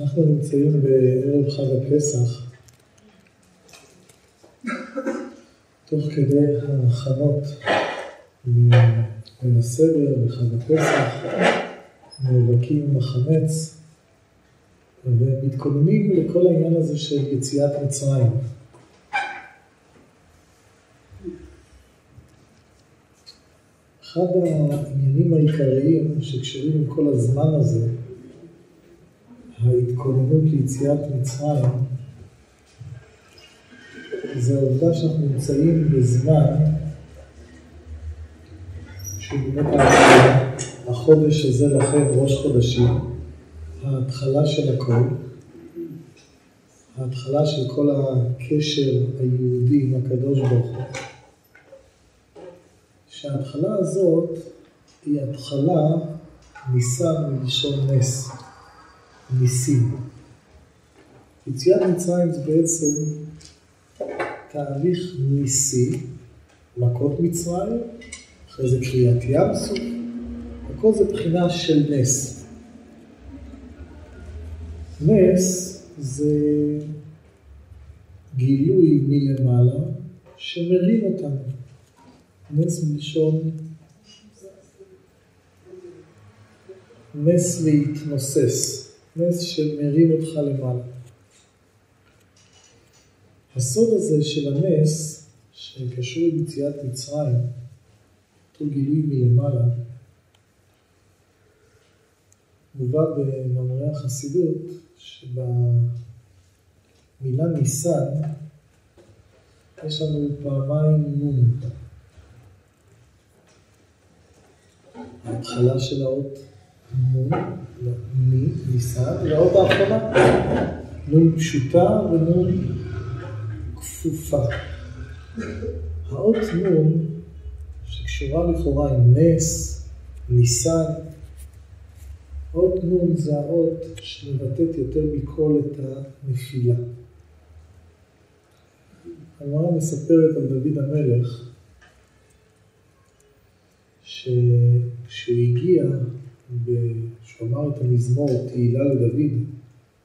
אנחנו נמצאים בערב חג הפסח, תוך כדי ההכנות בין הסדר וחג הפסח, נאבקים עם החמץ ומתכוננים לכל העניין הזה של יציאת מצרים. אחד העניינים העיקריים שקשורים עם כל הזמן הזה, ההתכוננות ליציאת מצרים, זה העובדה שאנחנו נמצאים בזמן שהוא באמת החודש הזה לכם ראש חודשים, ההתחלה של הכל, ההתחלה של כל הקשר היהודי עם הקדוש ברוך הוא. שההתחלה הזאת היא התחלה ניסן מלשון נס, ניסים. יציאת מצרים זה בעצם תהליך ניסי, מכות מצרים, אחרי זה קריאת ים סוף, הכל זה בחינה של נס. נס זה גילוי מלמעלה שמרים אותנו. נס מלשון נס להתנוסס, נס שמרים אותך למעלה. הסוד הזה של הנס, שקשור עם יציאת מצרים, אותו גילוי מלמעלה, מובא במאמרי החסידות, שבמילה ניסן יש לנו פעמיים נון. ההתחלה של האות נון, מי, ניסן, והאות האחרונה, נון פשוטה ונון כפופה. האות נון, שקשורה לכאורה עם נס, ניסן, אות נון זה האות שמבטאת יותר מכל את הנפילה. הגמרא מספרת על דוד המלך, שכשהוא הגיע, כשהוא את המזמור תהילה לדוד,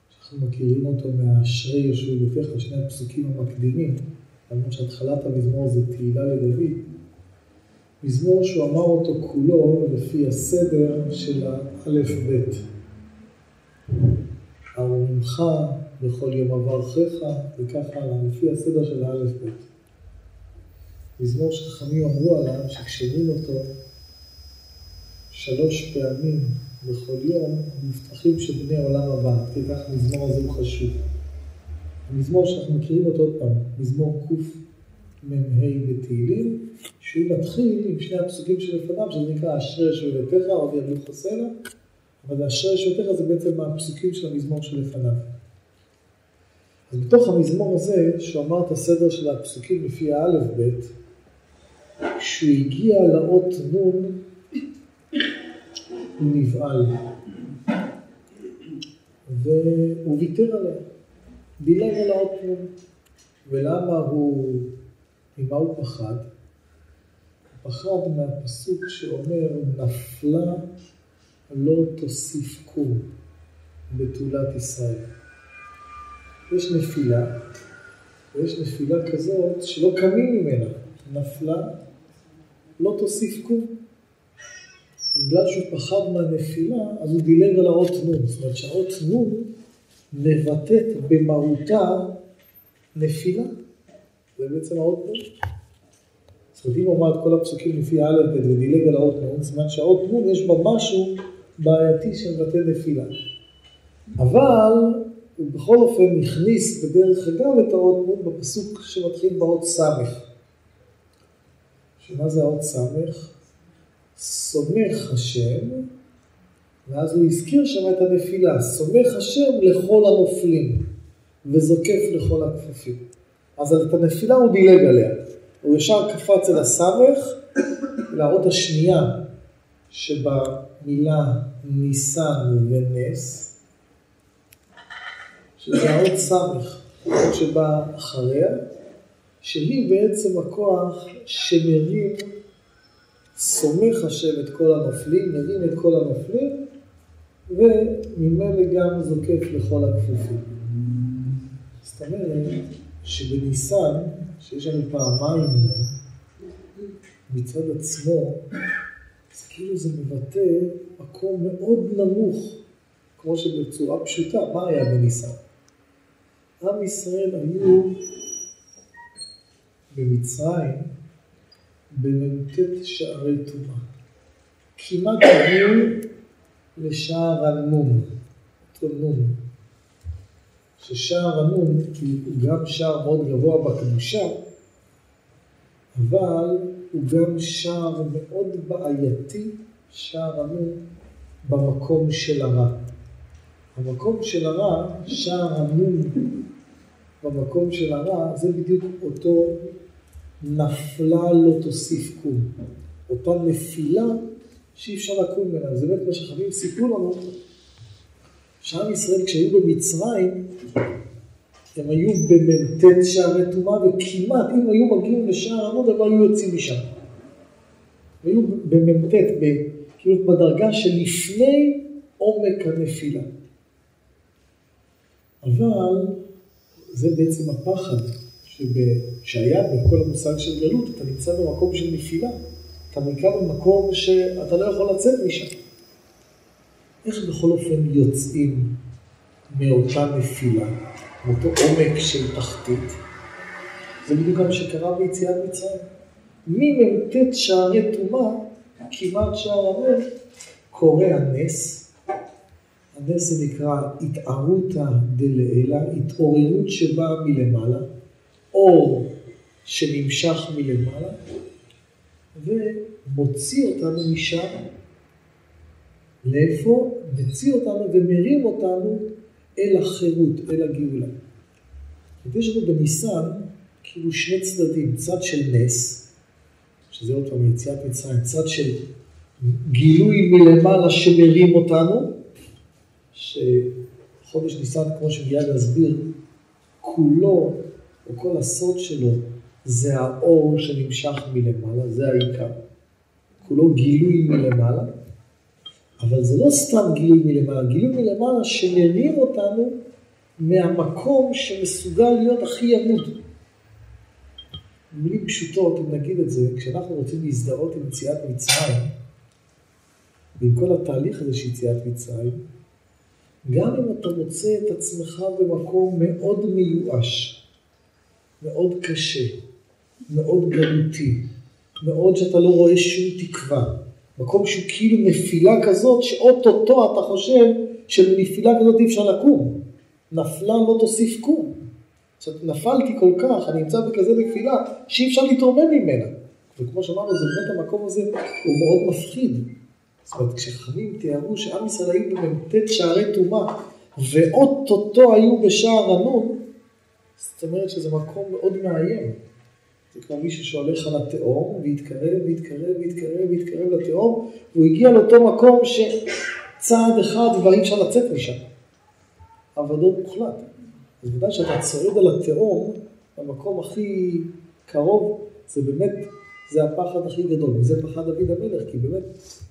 שאנחנו מכירים אותו מאשרי יושבי ביתך, שני הפסוקים המקדימים, למרות שהתחלת המזמור זה תהילה לדוד, מזמור שהוא אמר אותו כולו לפי הסדר של האלף-בית. ארוממך בכל יום אברכך, וכך הלאה, לפי הסדר של האלף-בית. מזמור שחכמים אמרו עליו, שכשאומרים אותו שלוש פעמים בכל יום, מובטחים שבני עולם הבא, כי כך המזמור הזה הוא חשוב. המזמור שאנחנו מכירים אותו עוד פעם, מזמור קמ"ה בתהילים, שהוא מתחיל עם שני הפסוקים שלפניו, שזה נקרא אשרי שבביתך, עוד ירלוך הסלע, אבל אשרי שבביתך זה בעצם הפסוקים של המזמור שלפניו. אז בתוך המזמור הזה, שהוא אמר את הסדר של הפסוקים לפי האלף-בית, כשהוא הגיע לאות נון, הוא נבהל. והוא ויתר עליה, דילג על האות נון. ולמה הוא, ממה הוא פחד? הוא פחד מהפסוק שאומר, נפלה לא תוסיף קום בתולת ישראל. יש נפילה, ויש נפילה כזאת שלא קמים ממנה. נפלה, לא תוסיף קום. בגלל שהוא פחד מהנפילה, אז הוא דילג על האות נון. זאת אומרת שהאות נון מבטאת במהותה נפילה. זה בעצם האות נון. זאת אומרת, אם הוא אמר את כל הפסוקים לפי א' ב' ודילג על האות זאת אומרת שהאות נון יש בה משהו בעייתי שמבטא נפילה. אבל הוא בכל אופן הכניס בדרך אגב את האות נון בפסוק שמתחיל באות סמך. שמה זה האות סמך? סומך השם, ואז הוא הזכיר שם את הנפילה, סומך השם לכל הנופלים, וזוקף לכל הכפפים. אז את הנפילה הוא דילג עליה. הוא ישר קפץ אל הסמך, להראות השנייה שבמילה ניסן ונס, שזה האות סמך, שבאה אחריה, שהיא בעצם הכוח שמרים, סומך השם את כל הנופלים, מרים את כל הנופלים, וממילא גם זוקף לכל הכפופים. זאת אומרת שבניסן, שיש לנו פעמיים מצד עצמו, אז כאילו זה מבטא מקום מאוד נמוך, כמו שבצורה פשוטה, מה היה בניסן? עם ישראל היו במצרים במ"ט שערי טומאה. כמעט הגיעו לשער הנון, אותו נון. ששער הנון, הוא גם שער מאוד גבוה בקדושה, אבל הוא גם שער מאוד בעייתי, שער הנון, במקום של הרע. המקום של הרע, שער הנון במקום של הרע, זה בדיוק אותו נפלה לא תוסיף קום. אותה נפילה שאי אפשר לקום ממנה. זה באמת מה שחברים סיפרו לנו, שעם ישראל כשהיו במצרים, הם היו במ"ט שערי טומאה, וכמעט אם היו מגיעים לשער עמוד, הם לא היו יוצאים משם. היו במ"ט, כאילו בדרגה שלפני עומק הנפילה. אבל זה בעצם הפחד שהיה בכל המושג של גלות, אתה נמצא במקום של נפילה. אתה נקרא במקום שאתה לא יכול לצאת משם. איך בכל אופן יוצאים מאותה נפילה, מאותו עומק של תחתית? זה בדיוק גם שקרה ביציאת מצרים. ממ"ט שערי טומאה, כמעט שער המלך, קורה הנס. הנס זה נקרא התערותא דלעילא, התעוררות שבאה מלמעלה, אור שנמשך מלמעלה, ומוציא אותנו משם. לאיפה? מוציא אותנו ומרים אותנו אל החירות, אל הגאולה. יש לנו בניסן כאילו שני צדדים, צד של נס, שזה עוד פעם יציאת מצרים, צד של גילוי מלמעלה שמרים אותנו, שחודש ניסן, כמו שמיד נסביר, כולו, או כל הסוד שלו, זה האור שנמשך מלמעלה, זה העיקר. כולו גילוי מלמעלה, אבל זה לא סתם גילוי מלמעלה, גילוי מלמעלה שמרים אותנו מהמקום שמסוגל להיות הכי ימוד. במילים פשוטות, אם נגיד את זה, כשאנחנו רוצים להזדהות עם יציאת מצרים, ועם כל התהליך הזה של יציאת מצרים, גם אם אתה מוצא את עצמך במקום מאוד מיואש, מאוד קשה, מאוד גלותי, מאוד שאתה לא רואה שום תקווה. מקום שהוא כאילו נפילה כזאת, שאו-טו-טו אתה חושב שבנפילה כזאת אי אפשר לקום. נפלה לא תוסיף קום. עכשיו, נפלתי כל כך, אני נמצא בכזה נפילה, שאי אפשר להתרומם ממנה. וכמו שאמרנו, זה באמת המקום הזה, הוא מאוד מפחיד. זאת אומרת, כשחכמים תיארו שעם ישראל היו במ"ט שערי טומאה, ואו-טו-טו היו בשער הנון, זאת אומרת שזה מקום מאוד מאיים. זה כמו מישהו שהולך על התהום, והתקרב, והתקרב, והתקרב, והתקרב לתהום, והוא הגיע לאותו מקום שצעד אחד כבר אי אפשר לצאת משם. אבדות מוחלט. אז ודאי שאתה צועד על התהום, במקום הכי קרוב, זה באמת, זה הפחד הכי גדול, וזה פחד דוד המלך, כי באמת,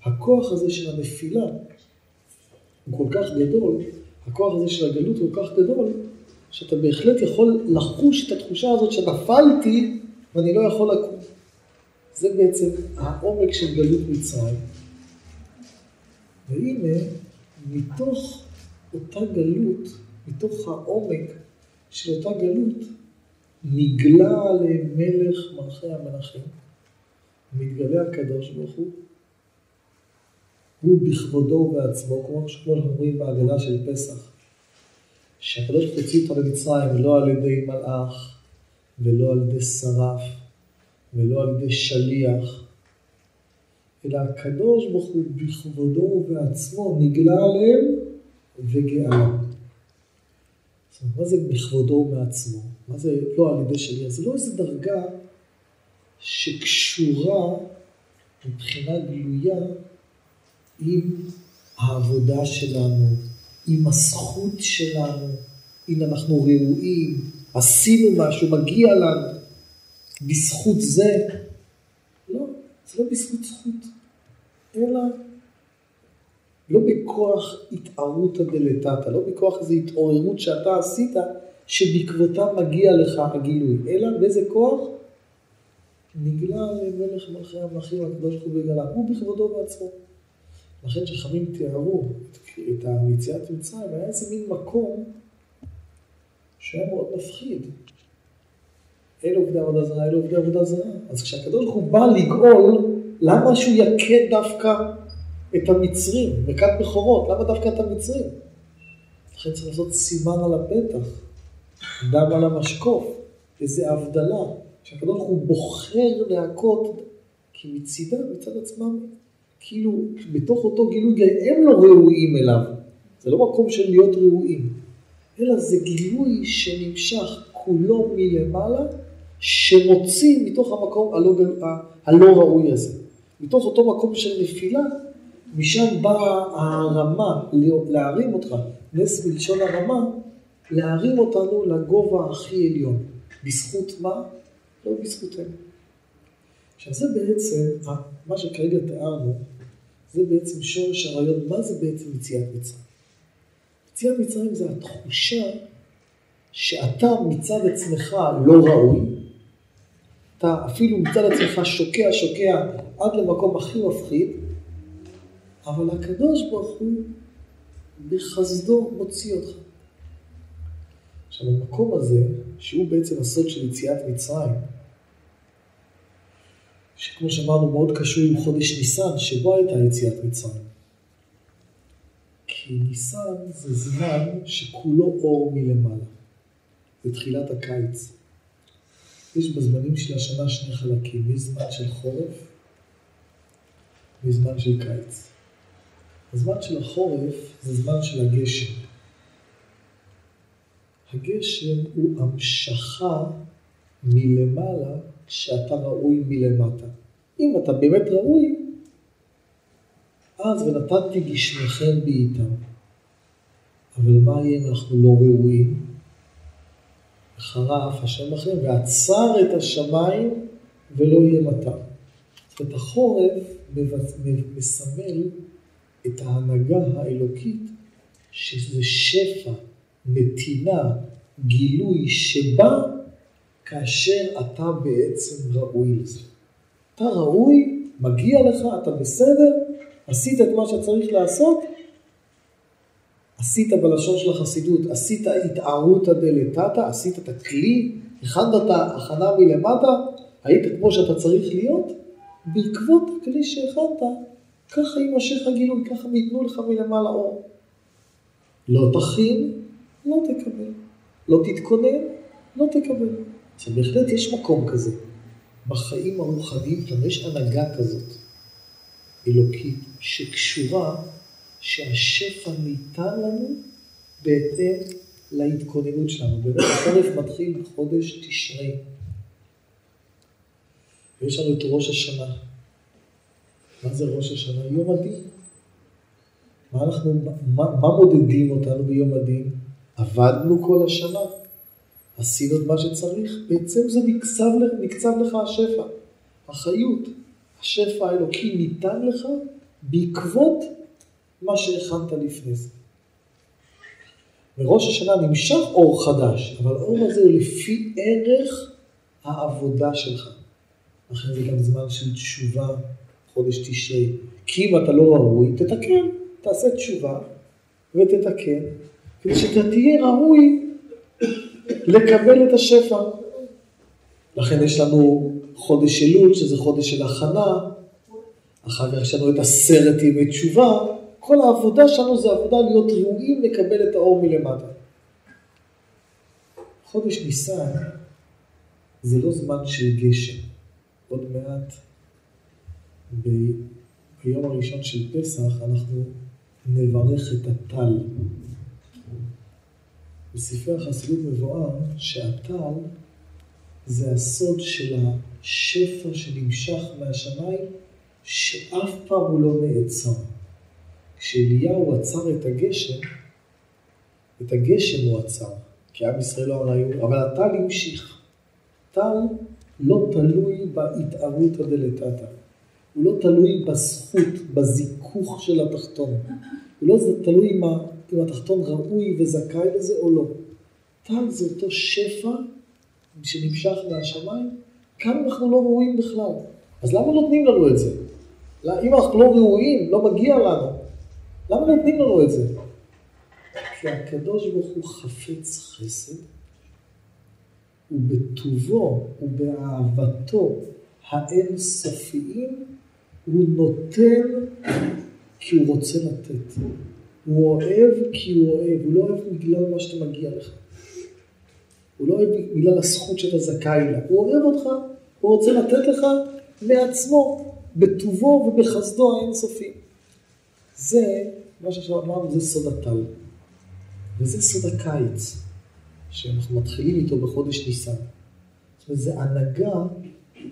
הכוח הזה של הנפילה הוא כל כך גדול, הכוח הזה של הגלות הוא כל כך גדול, שאתה בהחלט יכול לחוש את התחושה הזאת שנפלתי ואני לא יכול לקום. זה בעצם העומק של גלות מצרים. והנה, מתוך אותה גלות, מתוך העומק של אותה גלות, נגלה עליהם מלך מלכי המלכים, מתגלה הקדוש ברוך הוא, הוא בכבודו ובעצמו, כמו שאנחנו אומרים בהגדה של פסח, שהקדוש ברוך הוא הוציא אותו למצרים לא על ידי מלאך ולא על ידי שרף ולא על ידי שליח, אלא הקדוש ברוך הוא בכבודו ובעצמו נגלה עליהם וגאה. מה זה בכבודו ובעצמו? מה זה לא על ידי שליח? זה לא איזו דרגה שקשורה מבחינה גלויה עם העבודה שלנו, עם הזכות שלנו, אם אנחנו ראויים, עשינו משהו, מגיע לנו, בזכות זה. לא, זה לא בזכות זכות, אלא לא בכוח התערותא דלתתא, לא בכוח איזו התעוררות שאתה עשית, שבעקבותה מגיע לך הגילוי, אלא באיזה כוח? נגלה למלך מלכי המלכים הקדוש ברוך הוא בגלה, הוא בכבודו בעצמו. לכן כשחכמים תיארו את היציאת מצרים, היה איזה מין מקום שהיה מאוד מפחיד. אלה עובדי עבודה זרה, אלה עובדי עבודה זרה. אז כשהקדוש ברוך הוא בא לגאול, למה שהוא יכה דווקא את המצרים, מכת בכורות, למה דווקא את המצרים? לכן צריך לעשות סימן על הפתח, דם על המשקוף, איזה הבדלה, שהקדוש ברוך הוא בוחר להכות, כי מצידם, מצד עצמם, כאילו, בתוך אותו גילוי, הם לא ראויים אליו. זה לא מקום של להיות ראויים, אלא זה גילוי שנמשך כולו מלמעלה, שמוציא מתוך המקום הלא, הלא ראוי הזה. מתוך אותו מקום של נפילה, משם באה הרמה, להרים אותך, נס מלשון הרמה, להרים אותנו לגובה הכי עליון. בזכות מה? לא בזכותנו. עכשיו זה בעצם, מה שכרגע תיארנו, זה בעצם שורש הרעיון, מה זה בעצם יציאת מצרים? יציאת מצרים זה התחושה שאתה מצד עצמך לא ראוי, אתה אפילו מצד עצמך שוקע שוקע עד למקום הכי מפחיד, אבל הקדוש ברוך הוא בחסדו מוציא אותך. עכשיו המקום הזה, שהוא בעצם הסוד של יציאת מצרים, שכמו שאמרנו מאוד קשור עם חודש ניסן, שבו הייתה יציאת מצרים. כי ניסן זה זמן שכולו אור מלמעלה. זה תחילת הקיץ. יש בזמנים של השנה שני חלקים, יש זמן של חורף וזמן של קיץ. הזמן של החורף זה זמן של הגשם. הגשם הוא המשכה מלמעלה שאתה ראוי מלמטה. אם אתה באמת ראוי, אז ונתתי גשמכם בעיטם. אבל מה יהיה אם אנחנו לא ראויים? וחרף השם לכם, ועצר את השמיים ולא יהיה מטר. זאת אומרת, החורף מסמל את ההנהגה האלוקית, שזה שפע, נתינה, גילוי שבא כאשר אתה בעצם ראוי לזה. אתה ראוי, מגיע לך, אתה בסדר, עשית את מה שצריך לעשות, עשית בלשון של החסידות, עשית התערותא דלתתא, עשית את הכלי, הכנת את ההכנה מלמטה, היית כמו שאתה צריך להיות, בעקבות הכלי שהכנת, ככה יימשך הגילוי, ככה ייתנו לך מלמעלה אור. לא תכין, לא תקבל. לא תתכונן, לא תקבל. עכשיו בהחלט יש מקום כזה. בחיים הרוחניים כאן יש הנהגה כזאת, אלוקית, שקשורה שהשפע ניתן לנו בהתאם להתכוננות שלנו. באמת החורף מתחיל בחודש תשרי. ויש לנו את ראש השנה. מה זה ראש השנה? יום הדין. מה אנחנו, מה, מה מודדים אותנו ביום הדין? עבדנו כל השנה, עשינו את מה שצריך, בעצם זה נקצב, נקצב לך השפע, החיות, השפע האלוקי ניתן לך בעקבות מה שהכנת לפני זה. מראש השנה נמשך אור חדש, אבל האור הזה הוא לפי ערך העבודה שלך. לכן זה גם זמן של תשובה, חודש תשרי. כי אם אתה לא ראוי, תתקן, תעשה תשובה ותתקן, כדי שאתה תהיה ראוי לקבל את השפע. לכן יש לנו חודש אלול, שזה חודש של הכנה, אחר כך יש לנו את עשרת ימי תשובה, כל העבודה שלנו זה עבודה להיות ראויים לקבל את האור מלמטה. חודש ניסן זה לא זמן של גשם. עוד מעט, ב... ביום הראשון של פסח, אנחנו נברך את הטל. בספרי החסידות מבואר שהטל זה הסוד של השפע שנמשך מהשמיים, שאף פעם הוא לא נעצר. כשאליהו עצר את הגשם, את הגשם הוא עצר, כי עם ישראל לא הראיו, אבל הטל המשיך. טל לא תלוי בהתערותא דלתתא. הוא לא תלוי בזכות, בזיכוך של התחתון. הוא לא תלוי אם התחתון ראוי וזכאי לזה או לא. טל זה אותו שפע שנמשך מהשמיים, כאן אנחנו לא ראויים בכלל. אז למה נותנים לנו את זה? אם אנחנו לא ראויים, לא מגיע לנו. למה נותנים לנו את זה? כי הקדוש ברוך הוא חפץ חסד, ובטובו ובאהבתו האינסופיים, הוא נותן כי הוא רוצה לתת. הוא אוהב כי הוא אוהב, הוא לא אוהב בגלל מה שאתה מגיע לך. הוא לא אוהב בגלל הזכות שאתה זכאי לה. הוא אוהב אותך, הוא רוצה לתת לך מעצמו, בטובו ובחסדו האינסופי. זה, מה שעכשיו אמרנו, זה סוד הטל. וזה סוד הקיץ, שאנחנו מתחילים איתו בחודש ניסן. זאת אומרת, זה הנהגה,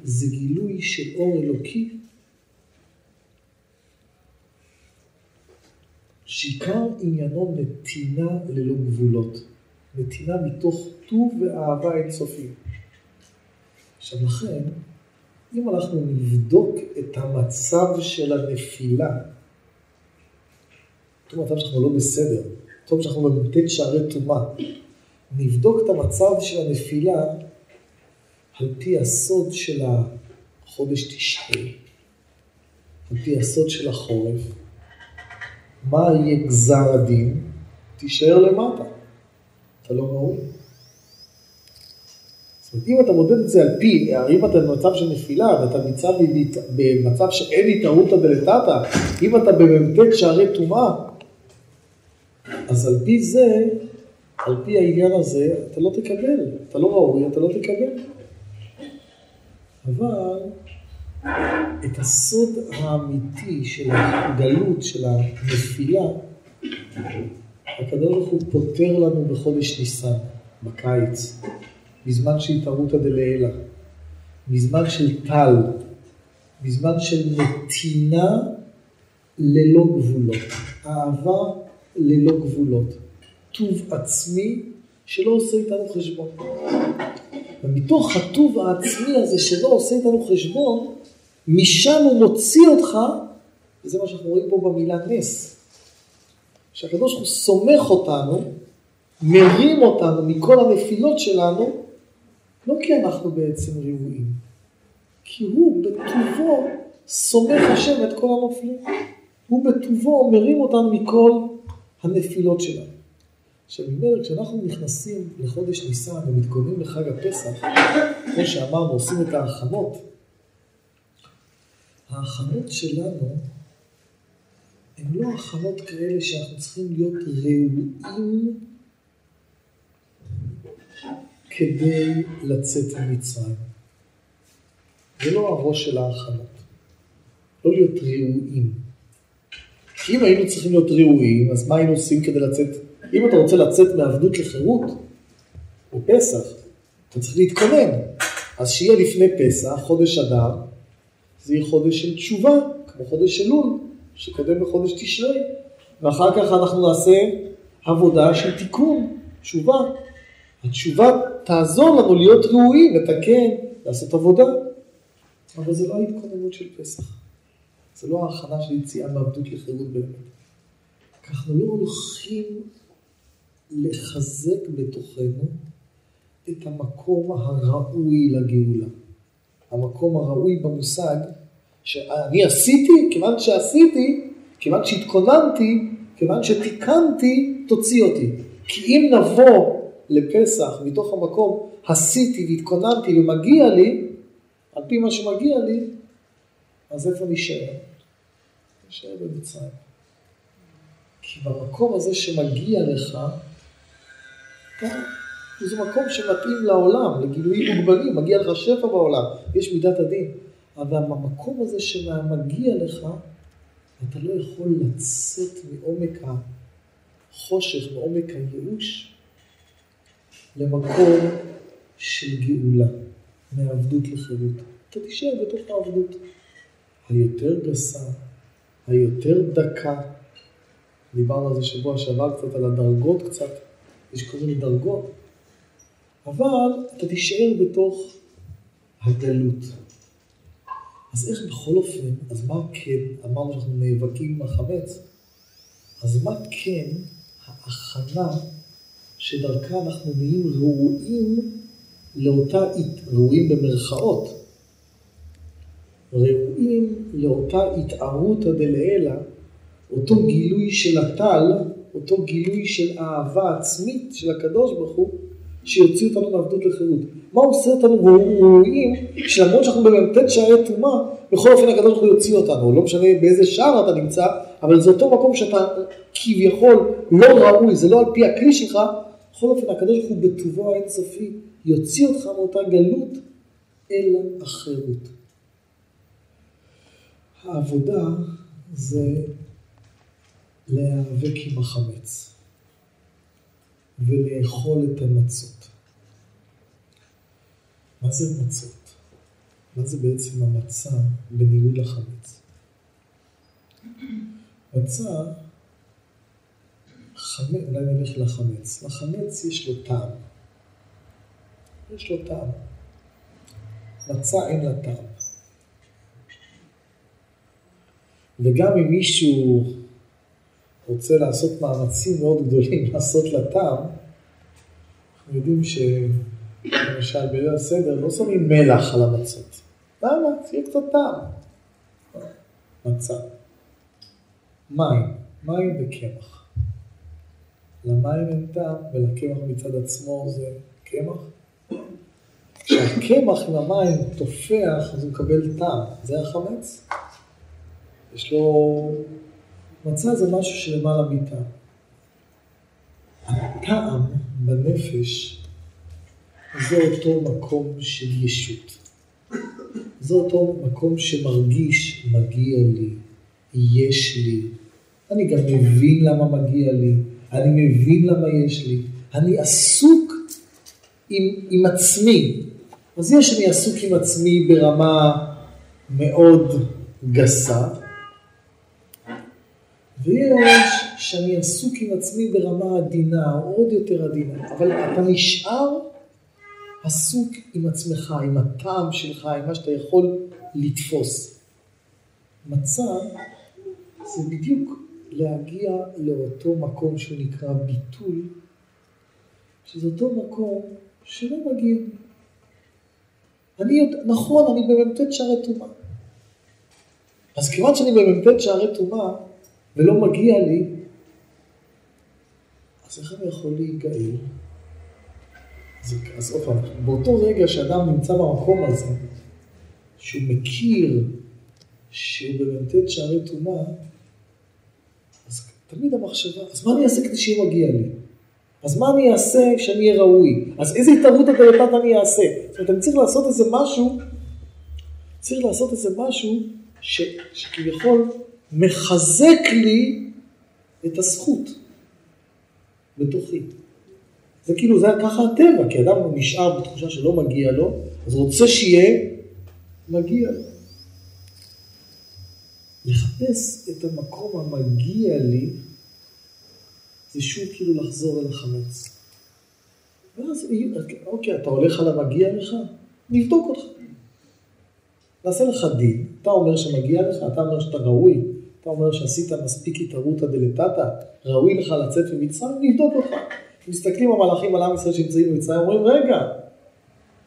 זה גילוי של אור אלוקי, שעיקר עניינו נתינה ללא גבולות. נתינה מתוך טוב ואהבה אינסופית. עכשיו לכן, אם אנחנו נבדוק את המצב של הנפילה, אותו מצב שאנחנו לא בסדר, אותו שאנחנו במ"ט שערי טומאה, נבדוק את המצב של הנפילה על פי הסוד של החודש תשעי, על פי הסוד של החורף, מה יהיה גזר הדין? תישאר למטה. אתה לא ראוי. זאת אומרת, אם אתה מודד את זה על פי, אם אתה במצב של נפילה ואתה נמצא במצב שאין התערותא דלתתא, אם אתה במ"ט שערי טומאה, אז על פי זה, על פי העניין הזה, אתה לא תקבל, אתה לא ראוי, אתה לא תקבל. אבל את הסוד האמיתי של הגלות, של הנפילה, הקדוש ברוך הוא פותר לנו בחודש ניסן, בקיץ, בזמן של התערותא דלעילא, בזמן של טל, בזמן של נתינה ללא גבולות, אהבה ללא גבולות, טוב עצמי שלא עושה איתנו חשבון. ומתוך הטוב העצמי הזה שלא עושה איתנו חשבון, משם הוא מוציא אותך, וזה מה שאנחנו רואים פה במילה נס. שהקדוש ברוך הוא סומך אותנו, מרים אותנו מכל הנפילות שלנו, לא כי אנחנו בעצם ראויים, כי הוא בטובו סומך השם את כל הנופלים. הוא בטובו מרים אותנו מכל הנפילות שלנו. עכשיו, ממילא כשאנחנו נכנסים לחודש ניסן ומתכוננים לחג הפסח, כמו שאמרנו, עושים את ההכנות, ההכנות שלנו הן לא הכנות כאלה שאנחנו צריכים להיות ראויים כדי לצאת ממצרים. זה לא הראש של ההכנות. לא להיות ראויים. אם היינו צריכים להיות ראויים, אז מה היינו עושים כדי לצאת? אם אתה רוצה לצאת מעבדות לחירות, בפסח, אתה צריך להתכונן. אז שיהיה לפני פסח, חודש אדר, זה יהיה חודש של תשובה, כמו חודש אלול, שקודם לחודש תשרי, ואחר כך אנחנו נעשה עבודה של תיקון, תשובה. התשובה תעזור לנו להיות ראויים, לתקן, לעשות עבודה. אבל זה לא ההתכוננות של פסח. זה לא ההכנה של יציאה מעבדות לחירות באמת. אנחנו לא הולכים לחזק בתוכנו את המקום הראוי לגאולה. המקום הראוי במושג שאני עשיתי, כיוון שעשיתי, כיוון שהתכוננתי, כיוון שתיקנתי, תוציא אותי. כי אם נבוא לפסח מתוך המקום עשיתי והתכוננתי ומגיע לי, על פי מה שמגיע לי, אז איפה נשאר? נשאר במצרים. כי במקום הזה שמגיע לך, זה מקום שמתאים לעולם, לגילויים מוגבלים, מגיע לך שפע בעולם, יש מידת הדין. אבל במקום הזה שמגיע לך, אתה לא יכול לצאת מעומק החושך, מעומק הייאוש, למקום של גאולה, מעבדות לחירות. אתה תישאר בתוך העבדות. היותר גסה, היותר דקה. דיברנו על זה שבוע שעבר קצת, על הדרגות קצת, יש כל מיני דרגות. אבל אתה תישאר בתוך הגלות. אז איך בכל אופן, אז מה כן, אמרנו שאנחנו נאבקים עם החמץ, אז מה כן ההכנה שדרכה אנחנו נהיים ראויים לאותה, ראויים במרכאות, ראויים לאותה התערותא דלעילא, אותו גילוי של הטל, אותו גילוי של אהבה עצמית של הקדוש ברוך הוא, שיוציא אותנו מעבדות לחירות. מה עושה אותנו ראויים, שלמרות שאנחנו במ"ט שערי טומאה, בכל אופן הקדוש ברוך הוא יוציא אותנו, לא משנה באיזה שער אתה נמצא, אבל זה אותו מקום שאתה כביכול לא ראוי, זה לא על פי הכלי שלך, בכל אופן הקדוש ברוך הוא בטובו האינסופי יוציא אותך מאותה גלות אל החירות. העבודה זה להיאבק עם החמץ ולאכול את המצות. מה זה מצות? מה זה בעצם המצה בניגוד לחמץ? מצה, חמץ, אולי נלך לחמץ. לחמץ יש לו טעם. יש לו טעם. מצה אין לה טעם. וגם אם מישהו רוצה לעשות מאמצים מאוד גדולים לעשות לה טעם, יודעים שלמשל בליל הסדר לא שמים מלח על המצות. למה? שיהיה קצת טעם. מצה. מים. מים וקמח. למים אין טעם ולקמח מצד עצמו זה קמח. כשהקמח עם המים תופח אז הוא מקבל טעם. זה החמץ? יש לו... מצה זה משהו שלמעלה מטעם. הטעם בנפש זה אותו מקום של ישות. זה אותו מקום שמרגיש, מגיע לי, יש לי. אני גם מבין למה מגיע לי, אני מבין למה יש לי. אני עסוק עם, עם עצמי. אז יש אני עסוק עם עצמי ברמה מאוד גסה, ויש שאני עסוק עם עצמי ברמה עדינה, עוד יותר עדינה, אבל אתה נשאר עסוק עם עצמך, עם הטעם שלך, עם מה שאתה יכול לתפוס. מצה זה בדיוק להגיע לאותו מקום שהוא נקרא ביטול, שזה אותו מקום שלא מגיע. אני יודע, נכון, אני במ"ט שערי טומאה. אז כיוון שאני במ"ט שערי טומאה ולא מגיע לי, אז איך אני יכול להיגאל? אז, עוד פעם, באותו רגע שאדם נמצא במקום הזה, שהוא מכיר שהוא במ"ט שערי טומאה, אז תמיד המחשבה, אז מה אני אעשה כדי שיהיה מגיע לי? אז מה אני אעשה כשאני אהיה ראוי? אז איזה התערבות הדלתת אני אעשה? זאת אומרת, אני צריך לעשות איזה משהו, צריך לעשות איזה משהו ש, שכביכול מחזק לי את הזכות בתוכי. זה כאילו, זה ככה הטבע, כי אדם נשאר בתחושה שלא מגיע לו, אז רוצה שיהיה מגיע לו. לחפש את המקום המגיע לי, זה שוב כאילו לחזור אל החמץ. ואז, אוקיי, אתה הולך על המגיע לך? נבדוק אותך. נעשה לך דין, אתה אומר שמגיע לך, אתה אומר שאתה ראוי, אתה אומר שעשית מספיק התערותא דלתתא, ראוי לך לצאת ממצרים, נבדוק אותך. מסתכלים המלאכים על עם ישראל שנמצאים במצרים, אומרים, רגע,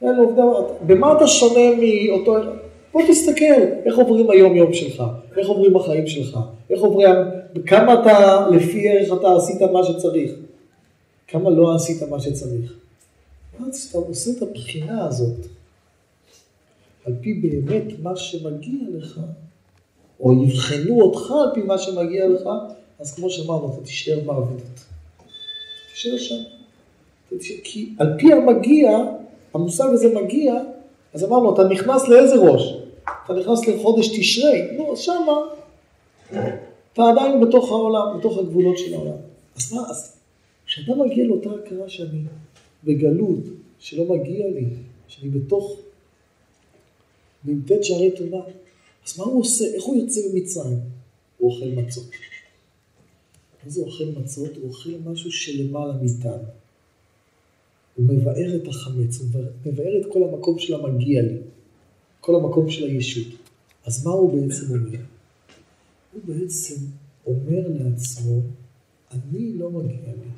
אלו עובדי, במה אתה שונה מאותו... בוא תסתכל, איך עוברים היום יום שלך, איך עוברים החיים שלך, איך עוברים, כמה אתה, לפי ערך אתה עשית מה שצריך, כמה לא עשית מה שצריך. אז אתה עושה את הבחינה הזאת, על פי באמת מה שמגיע לך, או יבחנו אותך על פי מה שמגיע לך, אז כמו שאמרנו, אתה תישאר בעבודות. תישאר שם. כי על פי המגיע, המושג הזה מגיע, אז אמרנו, אתה נכנס לאיזה ראש? אתה נכנס לחודש תשרי, נו, אז שמה, אתה עדיין בתוך העולם, בתוך הגבולות של העולם. אז מה, אז כשאתה מגיע לאותה הכרה שאני בגלות, שלא מגיע לי, שאני בתוך מ"ט שערי טומאה, אז מה הוא עושה? איך הוא יוצא ממצרים? הוא אוכל מצות. מה זה אוכל מצות? הוא אוכל משהו שלמעלה מאיתנו. הוא מבאר את החמץ, הוא מבאר את כל המקום של המגיע לי, כל המקום של הישות. אז מה הוא בעצם אומר? הוא בעצם אומר לעצמו, אני לא מגיע לי,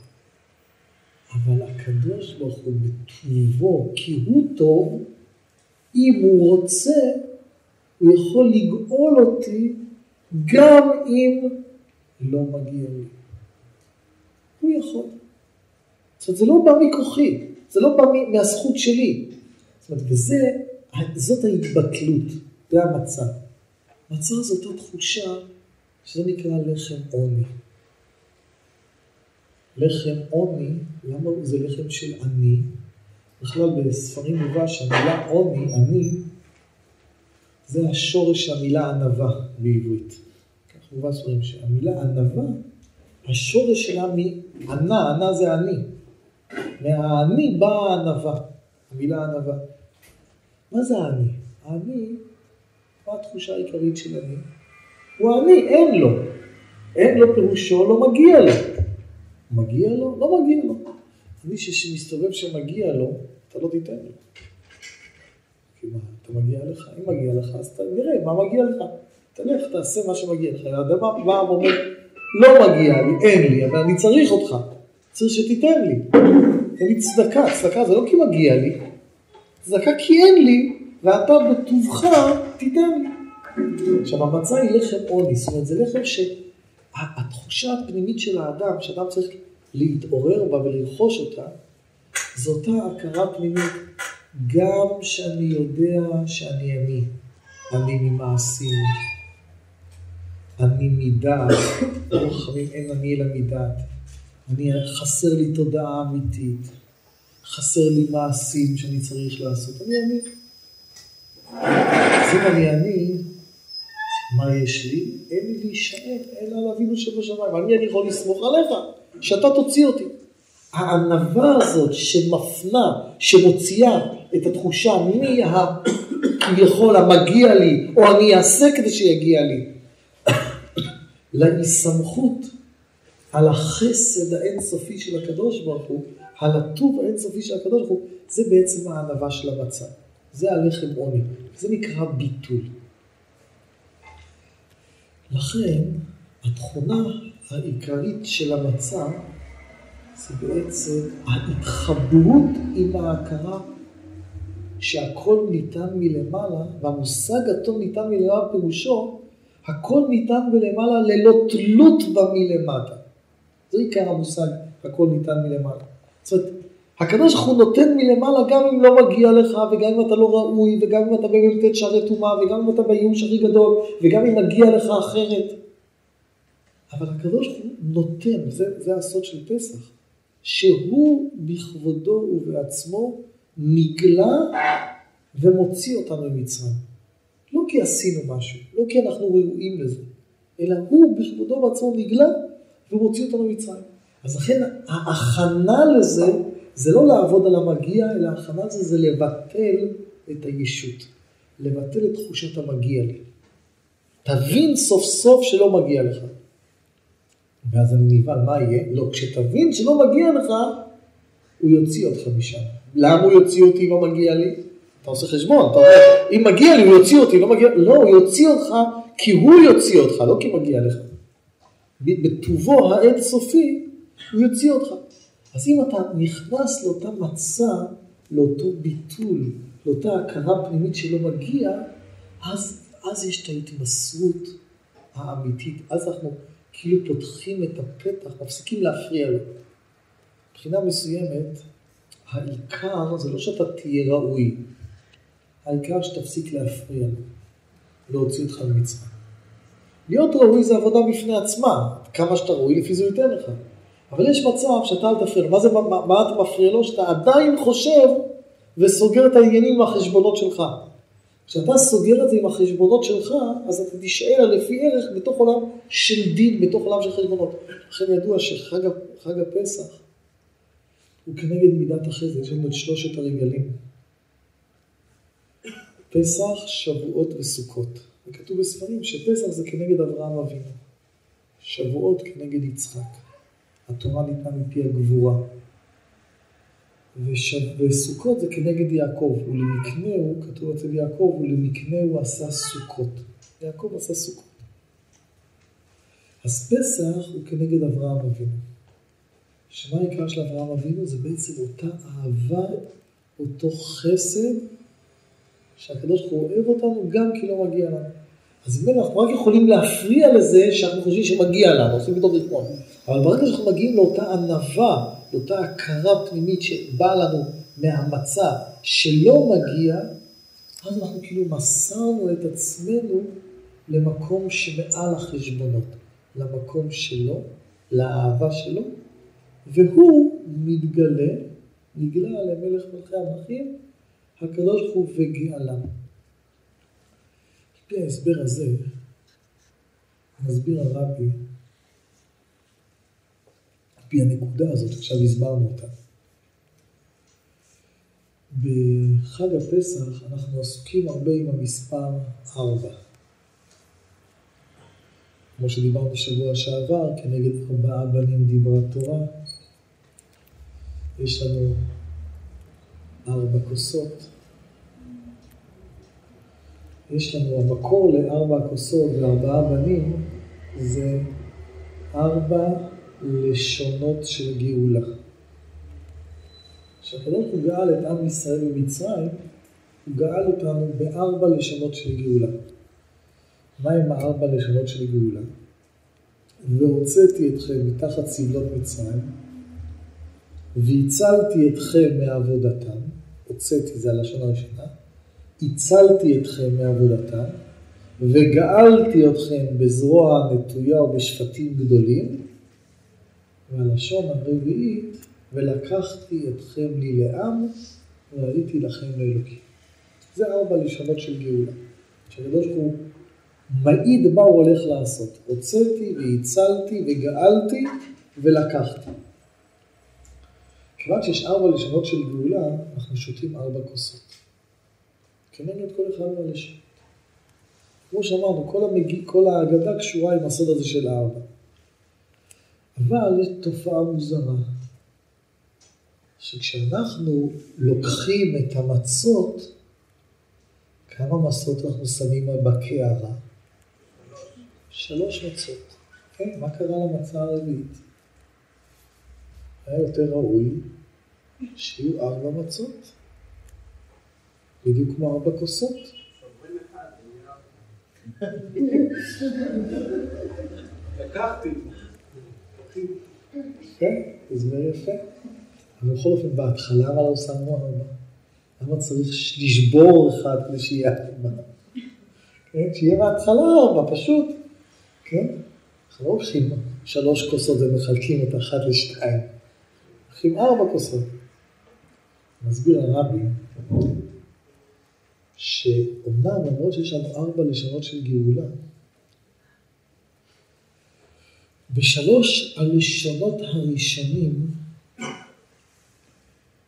אבל הקדוש ברוך הוא בטובו, כי הוא טוב, אם הוא רוצה, הוא יכול לגאול אותי גם אם לא מגיע לי. הוא יכול. זאת אומרת, זה לא בא מכוחי, זה לא בא מהזכות שלי. זאת אומרת, וזה, זאת ההתבטלות, זה המצב. מצב זאת התחושה שזה נקרא לחם עוני. לחם עוני, למה זה לחם של עני? בכלל בספרים מובא שהמילה עוני, עני, זה השורש המילה ענווה בעברית. כך מובא ספרים שהמילה ענווה, השורש שלה מענה, ענה זה עני. מהעני באה הענווה, המילה ענווה. מה זה העני? העני, מה התחושה העיקרית של עני? הוא עני, אין לו. אין לו פירושו, לא מגיע לו. מגיע לו? לא מגיע לו. מי שמסתובב שמגיע לו, אתה לא תיתן לו. מה, אתה מגיע לך? אם מגיע לך, אז אתה נראה מה מגיע לך. תלך, תעשה מה שמגיע לך. האדם בא ואומר, לא מגיע לי, אין לי, אבל אני צריך אותך. צריך שתיתן לי. תן לי צדקה. צדקה זה לא כי מגיע לי, צדקה כי אין לי, ואתה בטובך תיתן לי. עכשיו, המצה היא לחם עוני, זאת אומרת, זה לחם שהתחושה הפנימית של האדם, שאדם צריך להתעורר בה ולרכוש אותה, זו אותה הכרה פנימית, גם שאני יודע שאני אני, אני ממעשים, אני מדעת, חכמים אין אני אלא מדעת, אני חסר לי תודעה אמיתית, חסר לי מעשים שאני צריך לעשות, אני אני. אז אם אני אני, מה יש לי? אין לי להישאר, אלא על אבינו שבשמיים. אני, אני יכול לסמוך עליך, שאתה תוציא אותי. הענווה הזאת שמפנה, שמוציאה את התחושה מי כביכול המגיע לי, או אני אעשה כדי שיגיע לי, להיסמכות על החסד האינסופי של הקדוש ברוך הוא, על הטוב האינסופי של הקדוש ברוך הוא, זה בעצם הענווה של המצב. זה הלחם עוני, זה נקרא ביטול. לכן, התכונה העיקרית של המצב זה בעצם ההתחברות עם ההכרה שהכל ניתן מלמעלה, והמושג הטוב ניתן מלמעלה פירושו, הכל ניתן מלמעלה ללא תלות במלמטה. זה עיקר המושג, הכל ניתן מלמעלה. זאת אומרת, הקדוש ברוך הוא נותן מלמעלה גם אם לא מגיע לך, וגם אם אתה לא ראוי, וגם אם אתה במ"ט שערי טומאה, וגם אם אתה בייאוש הכי גדול, וגם אם מגיע לך אחרת. אבל הקדוש ברוך הוא נותן, זה, זה הסוד של פסח, שהוא בכבודו ובעצמו נגלה ומוציא אותנו ממצרים. לא כי עשינו משהו, לא כי אנחנו ראויים לזה, אלא הוא בכבודו ובעצמו נגלה ומוציא אותנו ממצרים. אז לכן ההכנה לזה זה לא לעבוד על המגיע, אלא ההכנה לזה זה לבטל את הישות. לבטל את תחושת המגיע לי. תבין סוף סוף שלא מגיע לך. ואז אני נבהל, מה יהיה? לא, כשתבין שלא מגיע לך, הוא יוציא אותך משם. למה הוא יוציא אותי לא מגיע לי? אתה עושה חשבון, אתה אומר, אם מגיע לי הוא יוציא אותי, לא מגיע, לא, הוא יוציא אותך כי הוא יוציא אותך, לא כי מגיע לך. בטובו האינסופי, הוא יוציא אותך. אז אם אתה נכנס לאותה מצע, לאותו ביטול, לאותה הכרה פנימית שלא מגיע, אז, אז יש את ההתמסרות האמיתית. אז אנחנו כאילו פותחים את הפתח, מפסיקים להפריע לו. מבחינה מסוימת, העיקר זה לא שאתה תהיה ראוי, העיקר שתפסיק להפריע להוציא אותך ממצרים. להיות ראוי זה עבודה בפני עצמה, כמה שאתה ראוי לפי זה ייתן לך. אבל יש מצב שאתה אל תפריע לו. מה, זה, מה, מה אתה מפריע לו? שאתה עדיין חושב וסוגר את העניינים עם החשבונות שלך. כשאתה סוגר את זה עם החשבונות שלך, אז אתה תישאר לפי ערך בתוך עולם של דין, בתוך עולם של חשבונות. לכן ידוע שחג הפסח הוא כנגד מידת החסד, יש לנו את שלושת הרגלים. פסח, שבועות וסוכות. וכתוב בספרים שפסח זה כנגד אברהם אבינו, שבועות כנגד יצחק. התורה ניתנה מפי הגבורה. וסוכות זה כנגד יעקב, ולמקנהו, כתוב אצל יעקב, ולמקנהו עשה סוכות. יעקב עשה סוכות. אז פסח הוא כנגד אברהם אבינו. שמה העיקר של אברהם אבינו? זה בעצם אותה אהבה, אותו חסד, שהקדוש ברוך הוא אוהב אותנו גם כי לא מגיע לנו. אז אם אנחנו רק יכולים להפריע לזה שאנחנו חושבים שמגיע לנו, עושים פתאום רצפון. אבל ברגע שאנחנו מגיעים לאותה ענווה, לאותה הכרה פנימית שבאה לנו מהמצע שלא מגיע, אז אנחנו כאילו מסרנו את עצמנו למקום שמעל החשבונות, למקום שלו, לאהבה שלו, והוא מתגלה, נגלה למלך מלכי המלכים, הקדוש ברוך הוא וגאלם. לפי ההסבר הזה, מסביר הרבי, על פי הנקודה הזאת, עכשיו הסברנו אותה. בחג הפסח אנחנו עסוקים הרבה עם המספר ארבע. כמו שדיברנו בשבוע שעבר, כנגד ארבעה בנים דיברה תורה. יש לנו ארבע כוסות. יש לנו המקור לארבע כוסות וארבעה בנים, זה ארבע לשונות של גאולה. כשהקדוש הוא גאל את עם ישראל ממצרים, הוא גאל אותנו בארבע לשונות של גאולה. מהם הארבע לשונות של גאולה? והוצאתי אתכם מתחת סבלות מצרים, והצלתי אתכם מעבודתם, הוצאתי זה הלשון הראשונה, הצלתי אתכם מעבודתם, וגאלתי אתכם בזרוע נטויה ובשפטים גדולים, והלשון הרביעית, ולקחתי אתכם לי לעם, והייתי לכם לאלוקים. זה ארבע לשונות של גאולה. שהקדוש ברוך הוא מעיד מה הוא הולך לעשות. הוצאתי והצלתי וגאלתי ולקחתי. כיוון שיש ארבע לשונות של גאולה, אנחנו שותים ארבע כוסות. כנגד כל אחד מהלשונות. כמו שאמרנו, כל, המגיע, כל ההגדה קשורה עם הסוד הזה של ארבע. אבל יש תופעה מוזרה. שכשאנחנו לוקחים את המצות, כמה מצות אנחנו שמים בקערה? שלוש מצות. כן, מה קרה למצה הרביעית? היה יותר ראוי שיהיו ארבע מצות, בדיוק כמו ארבע כוסות. לקחתי. כן, הסבר יפה. אבל בכל אופן, בהתחלה מה לא שמנו ארבע? למה צריך לשבור אחד כדי שיהיה ארבע? כן, שיהיה בהתחלה ארבע, פשוט. כן? אנחנו לא הולכים שלוש כוסות ומחלקים את אחת לשתיים. הולכים ארבע כוסות. מסביר הרבי, שאומנם למרות שיש לנו ארבע לשונות של גאולה, בשלוש הלשונות הראשונים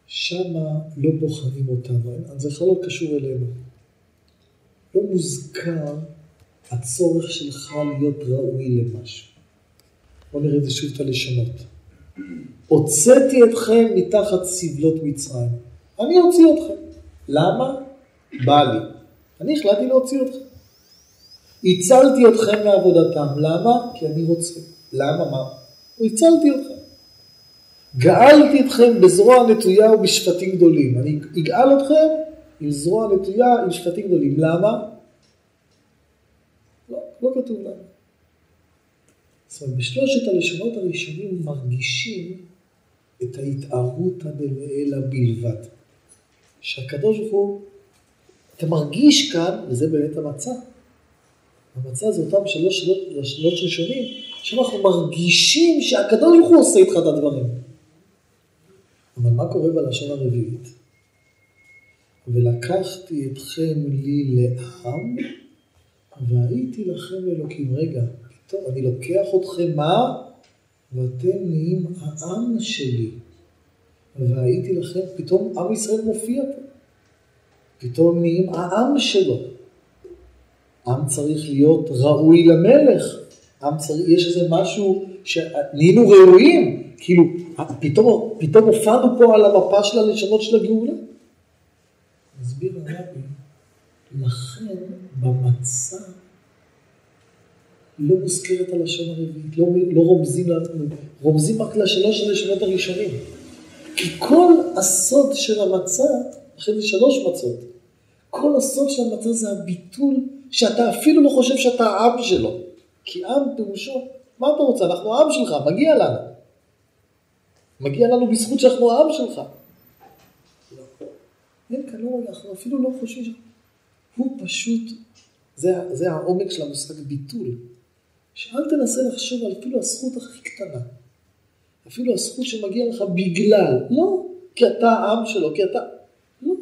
שמה לא בוחנים אותנו, בכלל לא קשור אלינו. לא מוזכר הצורך שלך להיות ראוי למשהו. בואו נראה את זה שוב את הלשונות. הוצאתי אתכם מתחת סבלות מצרים. אני אוציא אתכם. למה? בא לי. אני החלטתי להוציא אתכם. הצלתי אתכם מעבודתם. למה? כי אני רוצה. למה? מה? הצלתי אתכם. גאלתי אתכם בזרוע נטויה ובשפטים גדולים. אני אגאל אתכם עם זרוע נטויה עם שפטים גדולים. למה? לא, לא כתוב למה. זאת אומרת, בשלושת הלשונות הראשונים מרגישים את ההתערותא דלעילא בלבד. שהקדוש ברוך הוא, אתה מרגיש כאן, וזה באמת המצע. המצע זה אותם שלוש שלוש ראשונים, שאנחנו מרגישים שהקדוש ברוך הוא עושה איתך את הדברים. אבל מה קורה בלשון הרביעית? ולקחתי אתכם לי לעם, והייתי לכם אלוקים. רגע, פתאום אני לוקח אתכם מה? ואתם נהיים העם שלי. והייתי לכם, פתאום עם ישראל מופיע פה. פתאום נהיים העם שלו. עם צריך להיות ראוי למלך. עם צריך, יש איזה משהו שנהיינו ראויים. כאילו, פתאום, פתאום הופענו פה על המפה של הלשונות של הגאולה. מסביר הרבי, לכן במצע לא מוזכרת הלשון הרביעית, לא, לא רומזים לנו, רומזים רק לשלוש הלשונות הראשונים. כי כל הסוד של המצה, לכן זה שלוש מצות, כל הסוד של המצה זה הביטול שאתה אפילו לא חושב שאתה העם שלו. כי עם פירושו, מה אתה רוצה? אנחנו העם שלך, מגיע לנו. מגיע לנו בזכות שאנחנו העם שלך. אין כאן, לא, אנחנו אפילו לא חושבים ש... הוא פשוט, זה, זה העומק של המושג ביטול. שאל תנסה לחשוב על אפילו הזכות הכי קטנה. אפילו הזכות שמגיע לך בגלל, לא כי אתה העם שלו, כי אתה, לא.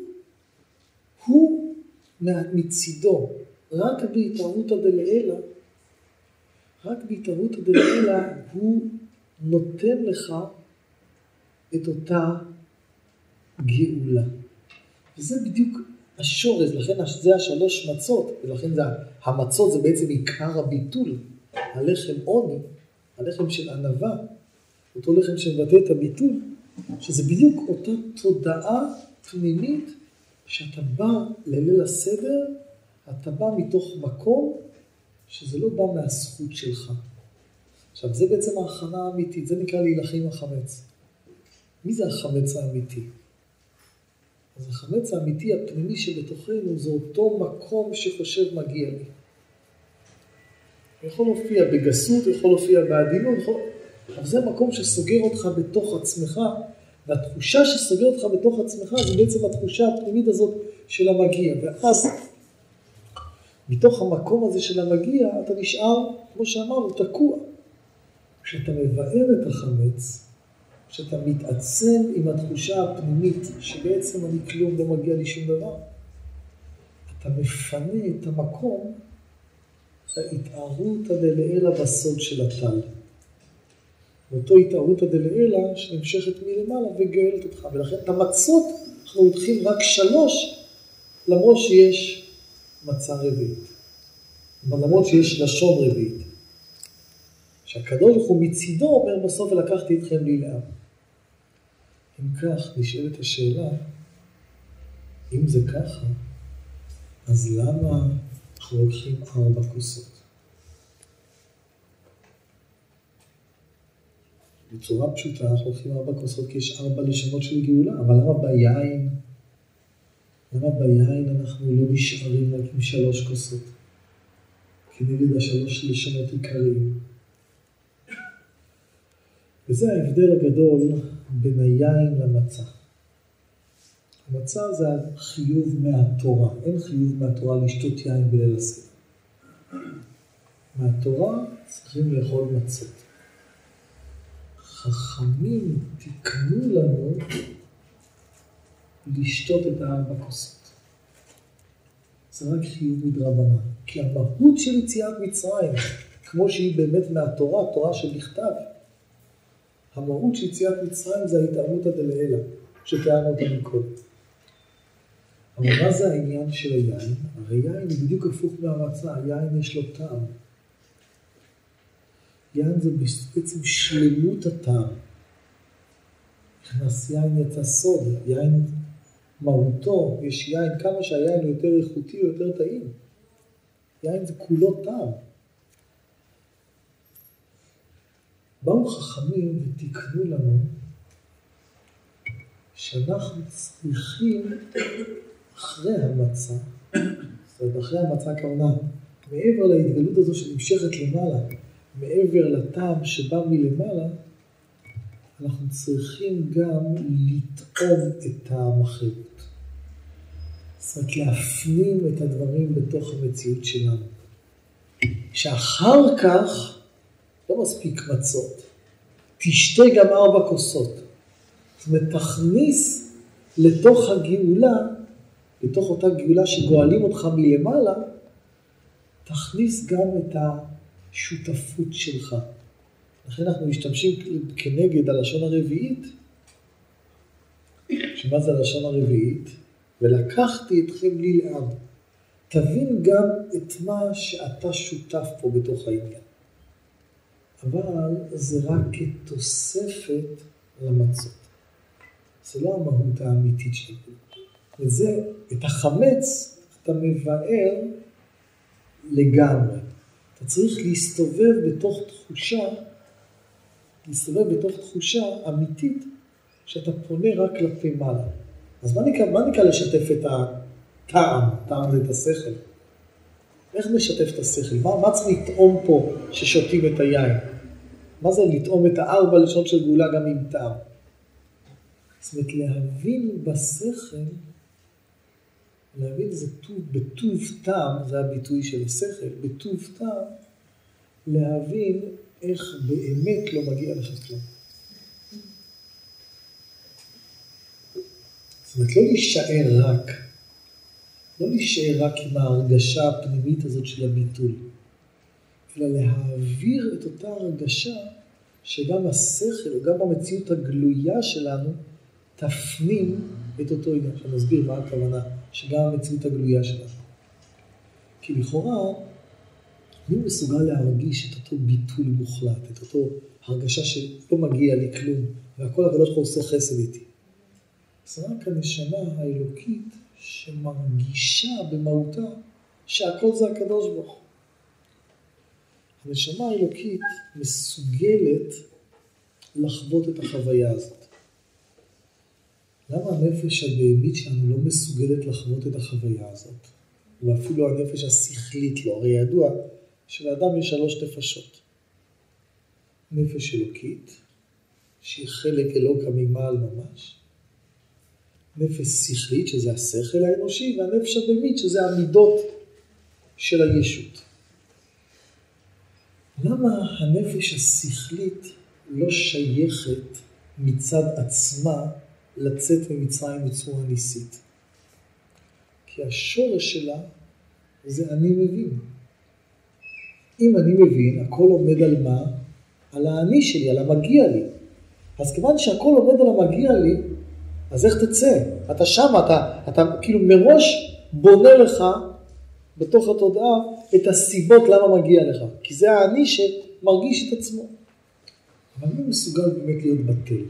הוא מצידו, רק בהתערותא דלעילא, רק בהתערותא דלעילא הוא נותן לך את אותה גאולה. וזה בדיוק השורש, לכן זה השלוש מצות, ולכן זה, המצות זה בעצם עיקר הביטול, הלחם עוני, הלחם של ענווה, אותו לחם שמבטא את הביטול, שזה בדיוק אותה תודעה פנימית שאתה בא לליל הסדר, אתה בא מתוך מקום שזה לא בא מהזכות שלך. עכשיו, זה בעצם ההכנה האמיתית, זה נקרא להילחם החמץ. מי זה החמץ האמיתי? אז החמץ האמיתי הפנימי שבתוכנו זה אותו מקום שחושב מגיע לי. יכול להופיע בגסות, יכול להופיע בעדינות, יכול... אבל זה מקום שסוגר אותך בתוך עצמך, והתחושה שסוגר אותך בתוך עצמך זה בעצם התחושה הפנימית הזאת של המגיע. ואז מתוך המקום הזה של המגיע אתה נשאר, כמו שאמרנו, תקוע. כשאתה מבאר את החמץ, כשאתה מתעצם עם התחושה הפנימית שבעצם אני כלום, לא מגיע לי שום דבר, אתה מפנה את המקום להתערותא דלעילא בסוד של הטל. ואותו התערותא דלעילא שנמשכת מלמעלה וגאלת אותך. ולכן את המצות אנחנו הולכים רק שלוש, למרות שיש מצה רביעית. למרות שיש לשון רביעית. שהקדוש ברוך הוא מצידו אומר בסוף ולקחתי אתכם לי לעם. אם כך, נשאלת השאלה, אם זה ככה, אז למה אנחנו לוקחים ארבע כוסות? בצורה פשוטה אנחנו לוקחים ארבע כוסות כי יש ארבע לשונות של גאולה, אבל למה ביין, למה ביין אנחנו לא נשארים רק עם שלוש כוסות? כנגד השלוש לשונות עיקריים. וזה ההבדל הגדול בין היין למצה. המצה זה החיוב מהתורה, אין חיוב מהתורה לשתות יין בליל הסדר. מהתורה צריכים לאכול מצות. חכמים תיקנו לנו לשתות את הארבע כוסות. זה רק חיוב מדרבנן. כי המהות של יציאת מצרים, כמו שהיא באמת מהתורה, תורה שבכתב, המהות של יציאת מצרים זה ההתערותא דלעילא, שתיארנו אותה מקודם. אבל מה זה העניין של היין? הרי יין הוא בדיוק הפוך מהמצה, היין יש לו טעם. יין זה בעצם שלמות הטעם. נכנס יין יצא סוד, יין מהותו, יש יין, כמה שהיין הוא יותר איכותי, הוא יותר טעים. יין זה כולו טעם. באו חכמים ותיקנו לנו שאנחנו צריכים אחרי המצה, זאת אומרת אחרי המצה הכוונה, מעבר להתגלות הזו שנמשכת למעלה, מעבר לטעם שבא מלמעלה, אנחנו צריכים גם לטעום את המחלות. זאת אומרת, להפנים את הדברים בתוך המציאות שלנו. שאחר כך לא מספיק מצות, תשתה גם ארבע כוסות. זאת אומרת, תכניס לתוך הגאולה, לתוך אותה גאולה שגואלים אותך מלמעלה, תכניס גם את השותפות שלך. לכן אנחנו משתמשים כנגד הלשון הרביעית, שמה זה הלשון הרביעית? ולקחתי אתכם לי לעם. תבין גם את מה שאתה שותף פה בתוך העניין. אבל זה רק כתוספת למצות. זה לא המהות האמיתית של זה. וזה, את החמץ אתה מבאר לגמרי. אתה צריך להסתובב בתוך תחושה, להסתובב בתוך תחושה אמיתית, שאתה פונה רק כלפי מעלה. אז מה נקרא, מה נקרא לשתף את הטעם? טעם זה את השכל. איך נשתף את השכל? מה, מה צריך לטעום פה ששותים את היין? מה זה לטעום את הארבע לשון של גאולה גם עם טעם? זאת אומרת, להבין בשכל, להבין זה טוב, בטוב טעם, זה הביטוי של השכל, בטוב טעם, להבין איך באמת לא מגיע לך כלום. זאת אומרת, לא להישאר רק, לא להישאר רק עם ההרגשה הפנימית הזאת של הביטול, אלא להעביר את אותה הרגשה שגם השכל, או גם המציאות הגלויה שלנו, תפנים את אותו עניין. עכשיו נסביר מה הכוונה, שגם המציאות הגלויה שלנו. כי לכאורה, מי מסוגל להרגיש את אותו ביטול מוחלט, את אותו הרגשה שלא מגיע לי כלום, והכל הקדוש ברוך הוא עושה חסד איתי. זה רק הנשמה האלוקית שמרגישה במהותה שהכל זה הקדוש ברוך. הנשמה האלוקית מסוגלת לחוות את החוויה הזאת. למה הנפש הבהמית שלנו לא מסוגלת לחוות את החוויה הזאת? ואפילו הנפש השכלית לא. הרי ידוע שלאדם יש שלוש נפשות. נפש אלוקית, שהיא חלק אלוקא ממעל ממש. נפש שכלית, שזה השכל האנושי, והנפש הבהמית, שזה המידות של הישות. למה הנפש השכלית לא שייכת מצד עצמה לצאת ממצרים בצורה ניסית? כי השורש שלה זה אני מבין. אם אני מבין, הכל עומד על מה? על האני שלי, על המגיע לי. אז כיוון שהכל עומד על המגיע לי, אז איך תצא? אתה שם, אתה, אתה כאילו מראש בונה לך בתוך התודעה את הסיבות למה מגיע לך. כי זה האני שמרגיש את עצמו. אבל מי מסוגל באמת להיות בטל?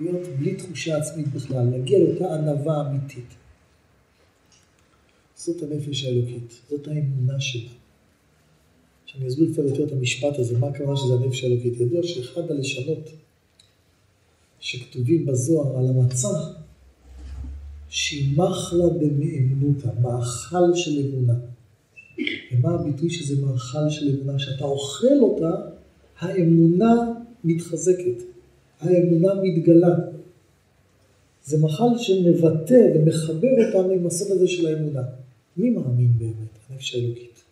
להיות בלי תחושה עצמית בכלל, להגיע לאותה ענווה אמיתית. זאת הנפש האלוקית, זאת האמונה שלה. עכשיו אני אסביר קצת יותר את המשפט הזה, מה הכוונה שזה הנפש האלוקית. ידוע שאחד הלשונות שכתובים בזוהר על המצה, שהיא מחלה במאמנותא, מאכל של אמונה. ומה הביטוי שזה מאכל של אמונה? שאתה אוכל אותה, האמונה מתחזקת, האמונה מתגלה. זה מאכל שמבטא ומחבר אותנו עם הסוד הזה של האמונה. מי מאמין באמת? הנפש האלוקית.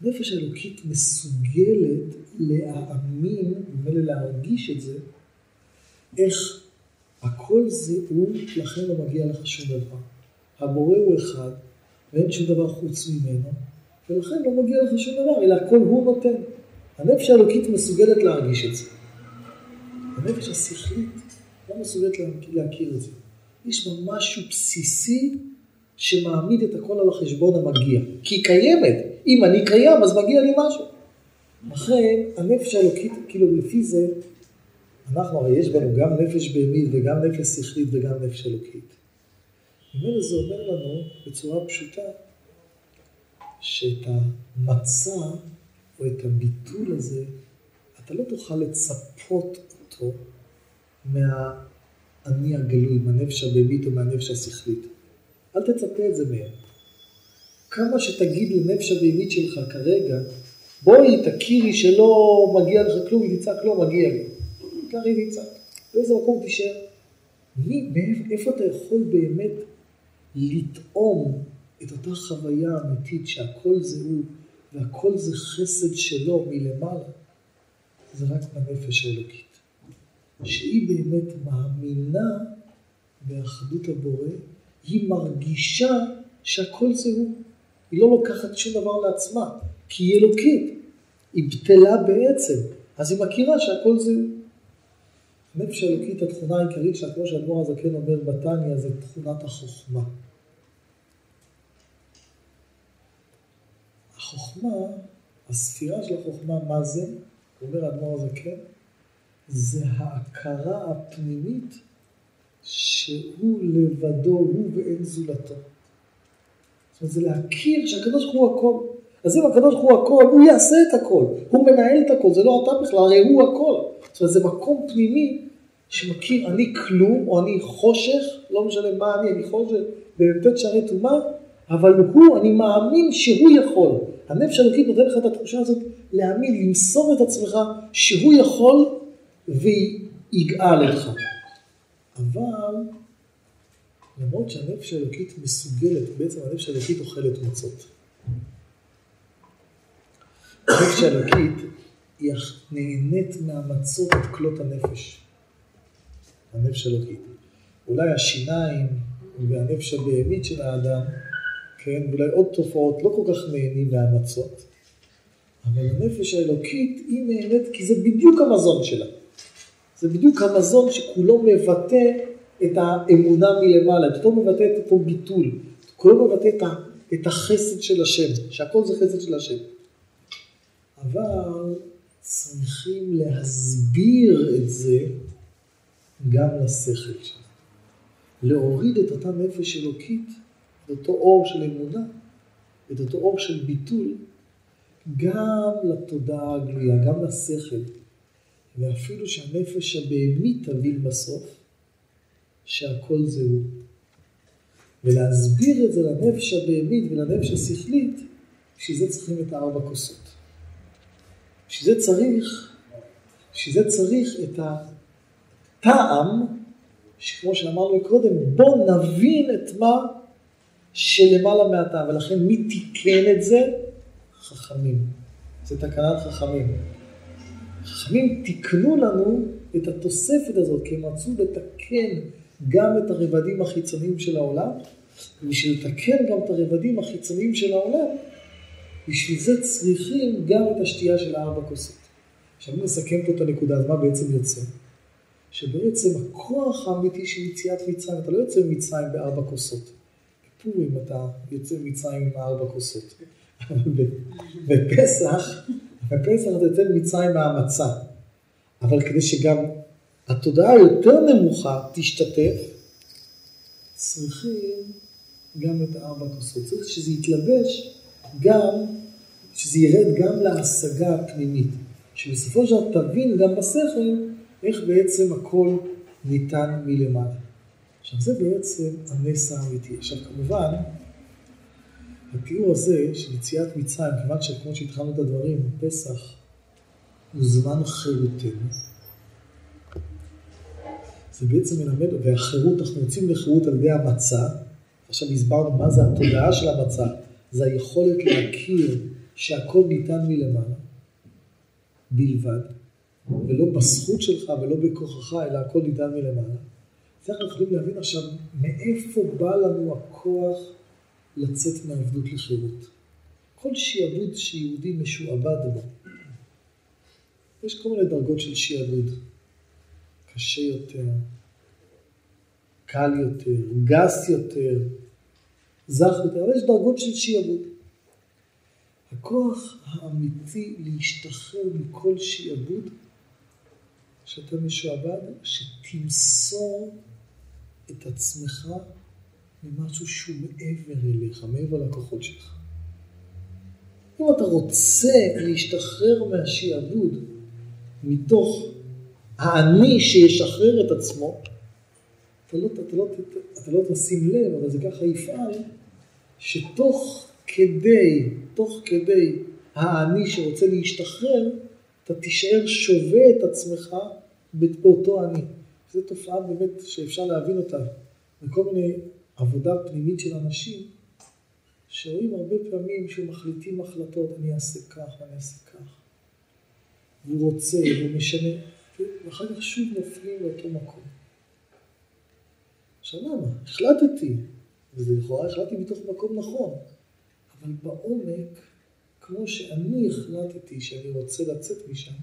הנפש האלוקית מסוגלת להאמין, ומילא להרגיש את זה, איך הכל זה הוא, לכן לא מגיע לך שום דבר. הבורא הוא אחד, ואין שום דבר חוץ ממנו, ולכן לא מגיע לך שום דבר, אלא הכל הוא נותן. הנפש האלוקית מסוגלת להרגיש את זה. הנפש השכלית לא מסוגלת להכיר את זה. יש בה משהו בסיסי שמעמיד את הכל על החשבון המגיע. כי היא קיימת. אם אני קיים, אז מגיע לי משהו. לכן, הנפש האלוקית, כאילו לפי זה, אנחנו הרי יש בנו גם נפש בהמית וגם נפש שכלית וגם נפש אלוקית. ממילא זה אומר לנו בצורה פשוטה שאת המצע או את הביטול הזה, אתה לא תוכל לצפות אותו מהאני הגלוי, מהנפש הבהמית או מהנפש השכלית. אל תצפה את זה מהם. כמה שתגיד לנפש הבהמית שלך כרגע, בואי תכירי שלא מגיע לך כלום, היא תצעק לא מגיע לי. תריב יצעק, באיזה מקום תישאר. מי, איפה אתה יכול באמת לטעום את אותה חוויה אמיתית שהכל זה הוא והכל זה חסד שלו מלמעלה? זה רק בנפש האלוקית. שהיא באמת מאמינה באחדות הבורא, היא מרגישה שהכל זה הוא. היא לא לוקחת שום דבר לעצמה, כי היא אלוקית. היא בטלה בעצם, אז היא מכירה שהכל זה הוא. הנפש האלוקית, התכונה העיקרית שלה, כמו שאדמו"ר הזקן אומר בתניא, זה תכונת החוכמה. החוכמה, הספירה של החוכמה, מה זה? אומר האדמו"ר הזקן, זה ההכרה הפנימית שהוא לבדו, הוא ואין זולתו. זאת אומרת, זה להכיר שהקדוש ברוך הוא הכל. אז אם הקדוש ברוך הוא הכל, הוא יעשה את הכל, הוא מנהל את הכל, זה לא אתה בכלל, הרי הוא הכל. זאת אומרת, זה מקום פנימי שמכיר, אני כלום, או אני חושך, לא משנה מה אני, אני חושך, במ"ט שערי טומאה, אבל הוא, אני מאמין שהוא יכול. הנפש האלוקית נותן לך את התחושה הזאת להאמין, למסור את עצמך שהוא יכול ויגאל אותך. אבל למרות שהנפש האלוקית מסוגלת, בעצם הנפש האלוקית אוכלת מצות. הנפש האלוקית היא נהנית מהמצות את כלות הנפש. הנפש האלוקית. אולי השיניים והנפש הבהמית של האדם, כן, ואולי עוד תופעות לא כל כך נהנים מהמצות, אבל הנפש האלוקית היא נהנית כי זה בדיוק המזון שלה. זה בדיוק המזון שכולו מבטא את האמונה מלמעלה, את אותו מבטא את אותו ביטול, כולו מבטא את, את החסד של השם, שהכל זה חסד של השם. אבל צריכים להסביר את זה גם לשכל שלנו. להוריד את אותה נפש אלוקית, את אותו אור של אמונה, את אותו אור של ביטול, גם לתודעה הגלויה, גם לשכל, ואפילו שהנפש הבהמית תבין בסוף שהכל זה הוא. ולהסביר את זה לנפש הבהמית ולנפש השכלית, בשביל זה צריכים את הארבע כוסות. בשביל זה צריך, בשביל זה צריך את הטעם, שכמו שאמרנו קודם, בוא נבין את מה שלמעלה מהטעם, ולכן מי תיקן את זה? חכמים. זה תקנת חכמים. חכמים תיקנו לנו את התוספת הזאת, כי הם רצו לתקן גם את הרבדים החיצוניים של העולם, ובשביל לתקן גם את הרבדים החיצוניים של העולם, בשביל זה צריכים גם את השתייה של הארבע כוסות. עכשיו אני אסכם פה את הנקודה, אז מה בעצם יוצא? שבעצם הכוח האמיתי של יציאת מצרים, אתה לא יוצא ממצרים בארבע כוסות. בפורים אתה יוצא ממצרים עם ארבע כוסות. אבל בפסח, בפסח אתה יוצא ממצרים מהמצה. אבל כדי שגם התודעה היותר נמוכה תשתתף, צריכים גם את הארבע כוסות. צריך שזה יתלבש גם, שזה ירד גם להשגה הפנימית. שבסופו של דבר תבין גם בשכל איך בעצם הכל ניתן מלמעלה. עכשיו זה בעצם הנס האמיתי. עכשיו כמובן, התיאור הזה של יציאת מצרים, כיוון שכמו שהתחלנו את הדברים, פסח הוא זמן חירותנו. זה בעצם מלמד, והחירות, אנחנו יוצאים לחירות על ידי המצה. עכשיו הסברנו מה זה התודעה של המצה, זה היכולת להכיר שהכל ניתן מלמעלה בלבד, ולא בזכות שלך ולא בכוחך, אלא הכל ניתן מלמעלה. אז אנחנו יכולים להבין עכשיו מאיפה בא לנו הכוח לצאת מהעבדות לחירות. כל שיעבוד שיהודי משועבד בו. יש כל מיני דרגות של שיעבוד. קשה יותר, קל יותר, גס יותר, זך יותר, אבל יש דרגות של שיעבוד. הכוח האמיתי להשתחרר מכל שיעבוד שאתה משועבד, שתמסור את עצמך ממשהו שהוא מעבר אליך, מעבר לכוחות שלך. אם אתה רוצה להשתחרר מהשיעבוד מתוך האני שישחרר את עצמו, אתה לא, אתה, לא, אתה לא תשים לב, אבל זה ככה יפעל, שתוך כדי, תוך כדי האני שרוצה להשתחרר, אתה תישאר שווה את עצמך באותו אני. זו תופעה באמת שאפשר להבין אותה בכל מיני עבודה פנימית של אנשים, שרואים הרבה פעמים שמחליטים החלטות, אני אעשה כך ואני אעשה כך. והוא רוצה, והוא משנה, ואחר כך שוב נופלים לאותו מקום. עכשיו למה? החלטתי, וזה לכאורה החלטתי מתוך מקום נכון, אבל בעומק, כמו שאני החלטתי שאני רוצה לצאת משם,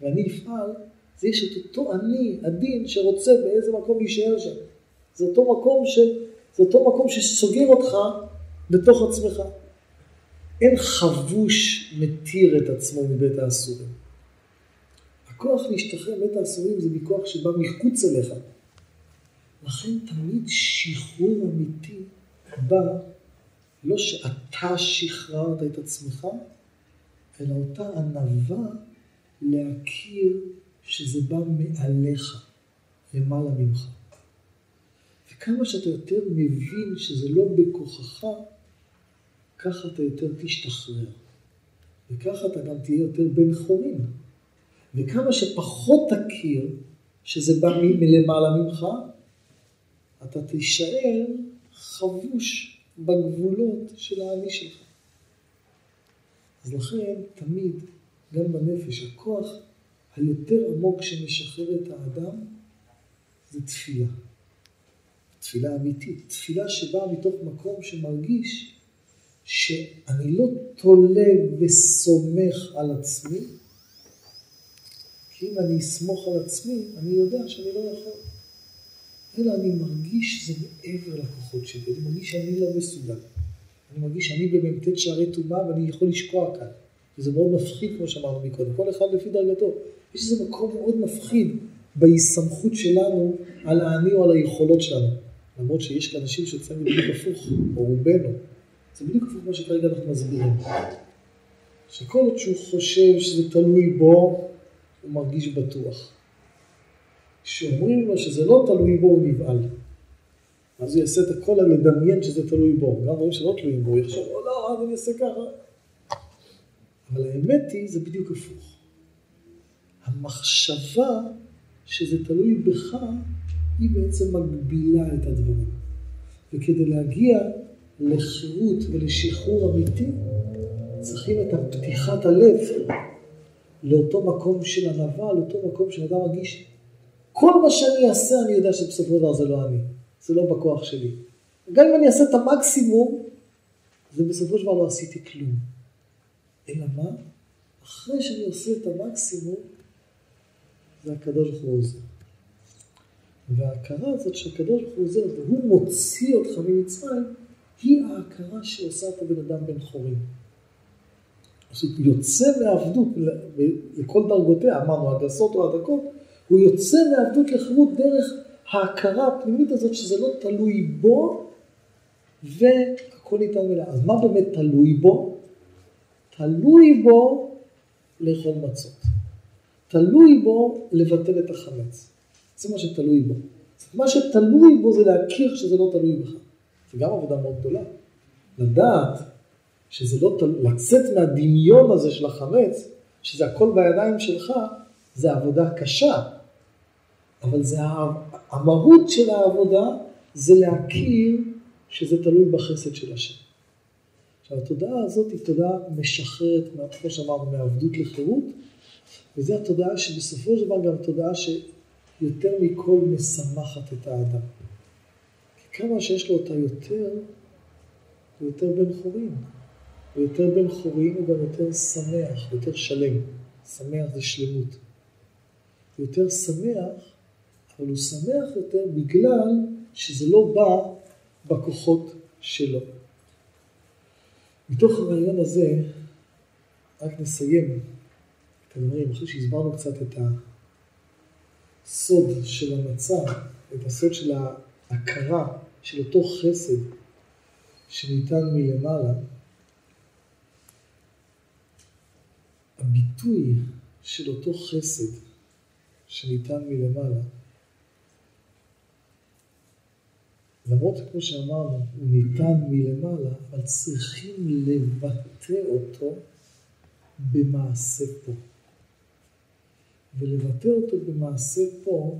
ואני אפעל, זה יש את אותו אני, הדין, שרוצה באיזה מקום להישאר שם. זה אותו מקום, ש... זה אותו מקום שסוגר אותך בתוך עצמך. אין חבוש מתיר את עצמו מבית האסורים. הכוח להשתחרר מבית האסורים זה מכוח שבא מחוץ אליך. לכן תמיד שחרור אמיתי בא לא שאתה שחררת את עצמך, אלא אותה ענווה להכיר שזה בא מעליך, למעלה ממך. וכמה שאתה יותר מבין שזה לא בכוחך, ככה אתה יותר תשתחרר. וככה אתה גם תהיה יותר בן חורין. וכמה שפחות תכיר שזה בא מלמעלה ממך, אתה תישאר חבוש בגבולות של האני שלך. אז לכן, תמיד, גם בנפש, הכוח היותר עמוק שמשחרר את האדם, זה תפילה. תפילה אמיתית, תפילה שבאה מתוך מקום שמרגיש שאני לא תולה וסומך על עצמי, כי אם אני אסמוך על עצמי, אני יודע שאני לא יכול. אלא אני מרגיש שזה מעבר לכוחות שלי, אני מרגיש שאני לא מסוגל. אני מרגיש שאני במ"ט שערי טומאה ואני יכול לשקוע כאן. וזה מאוד מפחיד, כמו שאמרנו מקודם, כל אחד לפי דרגתו. יש איזה מקום מאוד מפחיד בהיסמכות שלנו על האני או על היכולות שלנו. למרות שיש כאן אנשים שאצלנו בדיוק הפוך, או רובנו. זה בדיוק הפוך כמו שכרגע אנחנו מסבירים. שכל עוד שהוא חושב שזה תלוי בו, הוא מרגיש בטוח. כשאומרים לו שזה לא תלוי בו, הוא נבהל. אז הוא יעשה את הכל על לדמיין שזה תלוי בו. גם דברים שלא תלויים בו, הוא יחשוב, או לא, אז אני אעשה ככה. אבל האמת היא, זה בדיוק הפוך. המחשבה שזה תלוי בך, היא בעצם מגבילה את הדברים. וכדי להגיע לחירות ולשחרור אמיתי, צריכים את פתיחת הלב לאותו מקום של ענווה, לאותו מקום שאדם מרגיש, כל מה שאני אעשה, אני יודע שבסופו של דבר זה לא אני, זה לא בכוח שלי. גם אם אני אעשה את המקסימום, זה בסופו של דבר לא עשיתי כלום. אלא מה? אחרי שאני עושה את המקסימום, זה הקדוש ברוך הוא עוזר. וההכרה הזאת שהקדוש ברוך הוא עוזר והוא מוציא אותך ממצרים, היא ההכרה שעושה את הבן אדם בן חורים. הוא יוצא מעבדות לכל דרגותיה, אמרנו הגסות או הדקות, הוא יוצא מעבדות לחירות דרך ההכרה הפנימית הזאת שזה לא תלוי בו והכל ניתן מלאה. אז מה באמת תלוי בו? תלוי בו לאכול מצות. תלוי בו לבטל את החמץ. זה מה שתלוי בו. מה שתלוי בו זה להכיר שזה לא תלוי בך. זה גם עבודה מאוד גדולה. לדעת שזה לא תלוי, לצאת מהדמיון הזה של החמץ, שזה הכל בידיים שלך, זה עבודה קשה. אבל זה המהות של העבודה זה להכיר שזה תלוי בחסד של השם. עכשיו, התודעה הזאת היא תודעה משחררת, כמו שאמרנו, מעבדות לחירות, וזו התודעה שבסופו של דבר גם תודעה שיותר מכל משמחת את האדם. כי כמה שיש לו אותה יותר, הוא יותר בן חורין. הוא יותר בן חורין, הוא גם יותר שמח, יותר שלם. שמח זה שלמות. הוא יותר שמח, אבל הוא שמח יותר בגלל שזה לא בא בכוחות שלו. מתוך הרעיון הזה, רק נסיים את הדברים, אחרי שהסברנו קצת את הסוד של המצב, את הסוד של ההכרה של אותו חסד שניתן מלמעלה, הביטוי של אותו חסד שניתן מלמעלה, למרות כמו שאמרנו, הוא ניתן מלמעלה, אבל צריכים לבטא אותו במעשה פה. ולבטא אותו במעשה פה,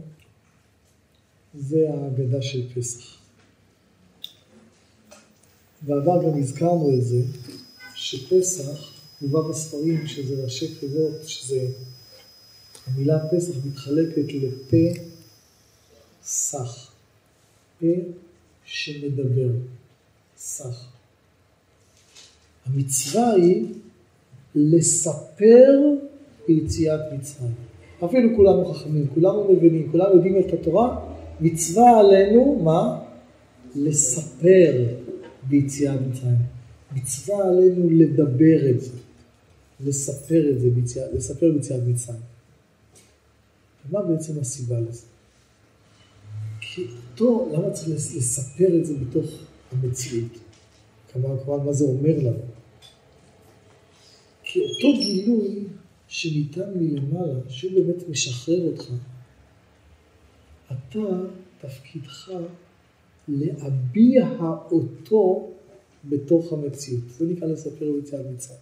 זה ההגדה של פסח. בעבר גם הזכרנו את זה, שפסח מובא בספרים שזה ראשי תיבות, שזה המילה פסח מתחלקת לפה סך. פה שמדבר, סך. המצווה היא לספר ביציאת מצרים. אפילו כולנו חכמים, כולנו מבינים, כולנו יודעים את התורה, מצווה עלינו, מה? לספר ביציאת מצרים. מצווה עלינו לדבר את זה, לספר את זה, ביציאה, לספר ביציאת מצרים. מה בעצם הסיבה לזה? כי אותו, למה צריך לספר את זה בתוך המציאות? כמובן, מה זה אומר לנו? כי אותו גילוי שניתן מלמעלה, שהוא באמת משחרר אותך, אתה, תפקידך להביע אותו בתוך המציאות. זה נקרא לספר ביציאת מצרים.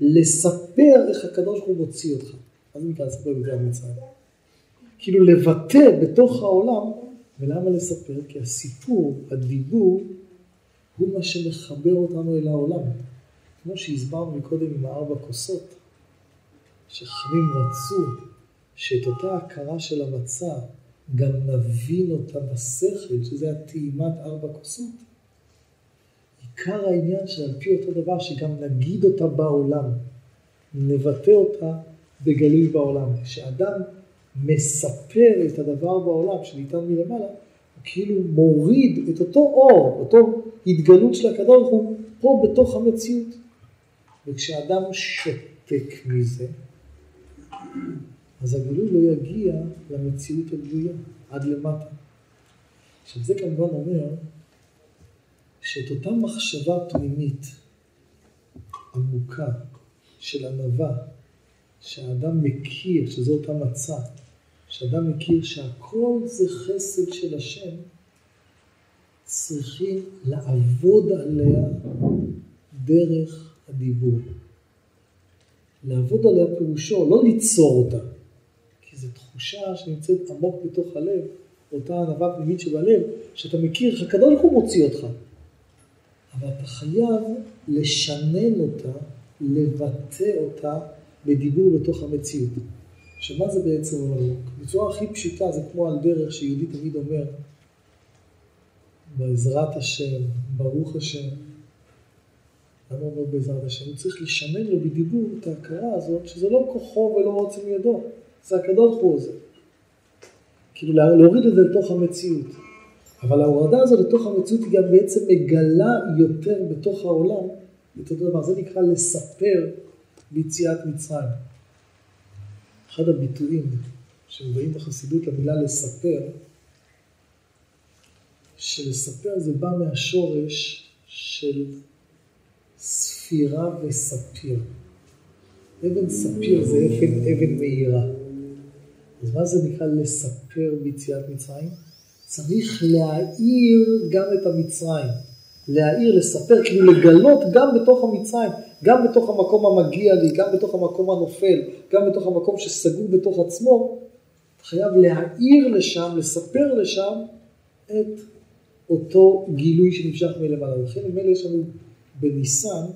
לספר איך הקדוש ברוך הוא מוציא אותך. מה זה נקרא לספר ביציאת מצרים? כאילו לבטא בתוך העולם, ולמה לספר? כי הסיפור, הדיבור, הוא מה שמחבר אותנו אל העולם. כמו שהסברנו מקודם עם הארבע כוסות, שחכמים רצו שאת אותה הכרה של המצה גם נבין אותה בשכל, שזה הטעימת ארבע כוסות. עיקר העניין שעל פי אותו דבר, שגם נגיד אותה בעולם, נבטא אותה בגליל בעולם. כשאדם מספר את הדבר בעולם שניתן מלמעלה, הוא כאילו מוריד את אותו אור, אותו התגלות של הקדוש הוא, פה בתוך המציאות. וכשאדם שותק מזה, אז הגילוי לא יגיע למציאות הגלויה, עד למטה. עכשיו זה כמובן אומר שאת אותה מחשבה פנימית עמוקה של ענווה, שהאדם מכיר, שזו אותה מצה, שאדם מכיר שהכל זה חסד של השם, צריכים לעבוד עליה דרך הדיבור. לעבוד עליה פירושו, לא ליצור אותה, כי זו תחושה שנמצאת עמוק בתוך הלב, אותה ענווה פנימית שבלב, שאתה מכיר, הקדוש הוא מוציא אותך. אבל אתה חייב לשנן אותה, לבטא אותה בדיבור בתוך המציאות. עכשיו, מה זה בעצם לנו? בצורה הכי פשוטה זה כמו על דרך שיהודי תמיד אומר, בעזרת השם, ברוך השם. למה הוא אומר בעזרת השם? הוא צריך לשנן לו בדיבור את ההכרה הזאת, שזה לא כוחו ולא עוצם ידו, זה הקדוש ברוך הוא עוזר. כאילו להוריד את זה לתוך המציאות. אבל ההורדה הזו לתוך המציאות היא גם בעצם מגלה יותר בתוך העולם את אותו דבר. זה נקרא לספר ביציאת מצרים. אחד הביטויים שמובאים בחסידות למילה לספר, שלספר זה בא מהשורש של ספירה וספיר. אבן ספיר זה אבן, אבן מהירה. אז מה זה נקרא לספר ביציאת מצרים? צריך להאיר גם את המצרים. להאיר, לספר, כאילו לגלות גם בתוך המצרים, גם בתוך המקום המגיע לי, גם בתוך המקום הנופל, גם בתוך המקום שסגור בתוך עצמו, אתה חייב להאיר לשם, לספר לשם את אותו גילוי שנמשך מלמעלה. לכן ממילא יש לנו בניסן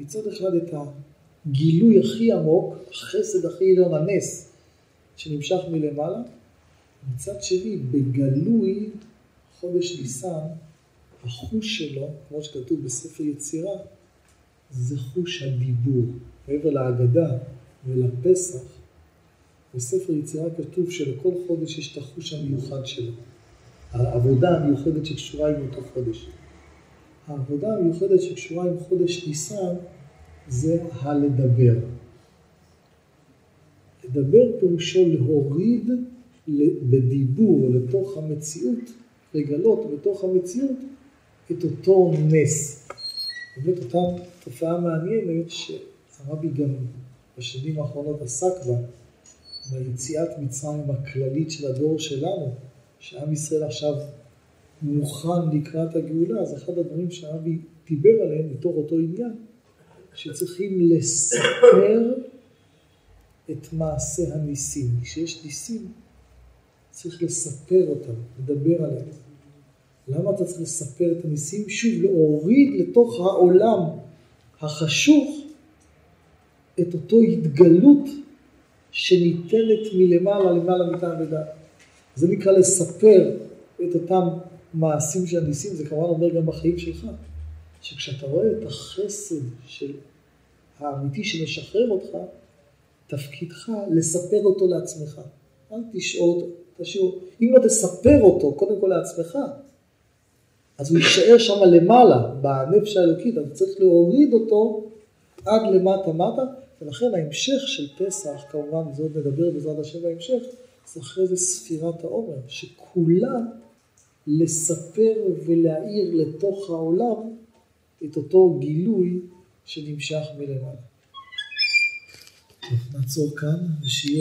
מצד אחד את הגילוי הכי עמוק, החסד הכי עליון, הנס, שנמשך מלמעלה, מצד שני, בגלוי, חודש ניסן, החוש שלו, כמו שכתוב בספר יצירה, זה חוש הדיבור. מעבר להגדה ולפסח, בספר יצירה כתוב שלכל חודש יש את החוש המיוחד שלו. העבודה המיוחדת שקשורה עם אותו חודש. העבודה המיוחדת שקשורה עם חודש ניסן זה הלדבר. לדבר פירושו להוריד בדיבור לתוך המציאות, לגלות בתוך המציאות את אותו נס. באמת אותה תופעה מעניינת שהרבי גם בשנים האחרונות עסק בה, ביציאת מצרים הכללית של הדור שלנו, שעם ישראל עכשיו מוכן לקראת הגאולה, אז אחד הדברים שהרבי דיבר עליהם בתוך אותו עניין, שצריכים לספר את מעשה הניסים. כשיש ניסים, צריך לספר אותם, לדבר עליהם. למה אתה צריך לספר את הניסים? שוב, להוריד לתוך העולם החשוך את אותו התגלות שניתנת מלמעלה למעלה מטעם ודעת. זה נקרא לספר את אותם מעשים של הניסים, זה כמובן אומר גם בחיים שלך, שכשאתה רואה את החסד של האמיתי שמשחרר אותך, תפקידך לספר אותו לעצמך. אל תשאול, תשאיר, אם לא תספר אותו קודם כל לעצמך, אז הוא יישאר שם למעלה, בנפש האלוקית, אתה צריך להוריד אותו עד למטה מטה, ולכן ההמשך של פסח, כמובן, זה עוד נדבר בעזרת השם בהמשך, זה אחרי זה ספירת העומר, שכולה לספר ולהאיר לתוך העולם את אותו גילוי שנמשך מלמעלה. נעצור כאן, ושיהיה...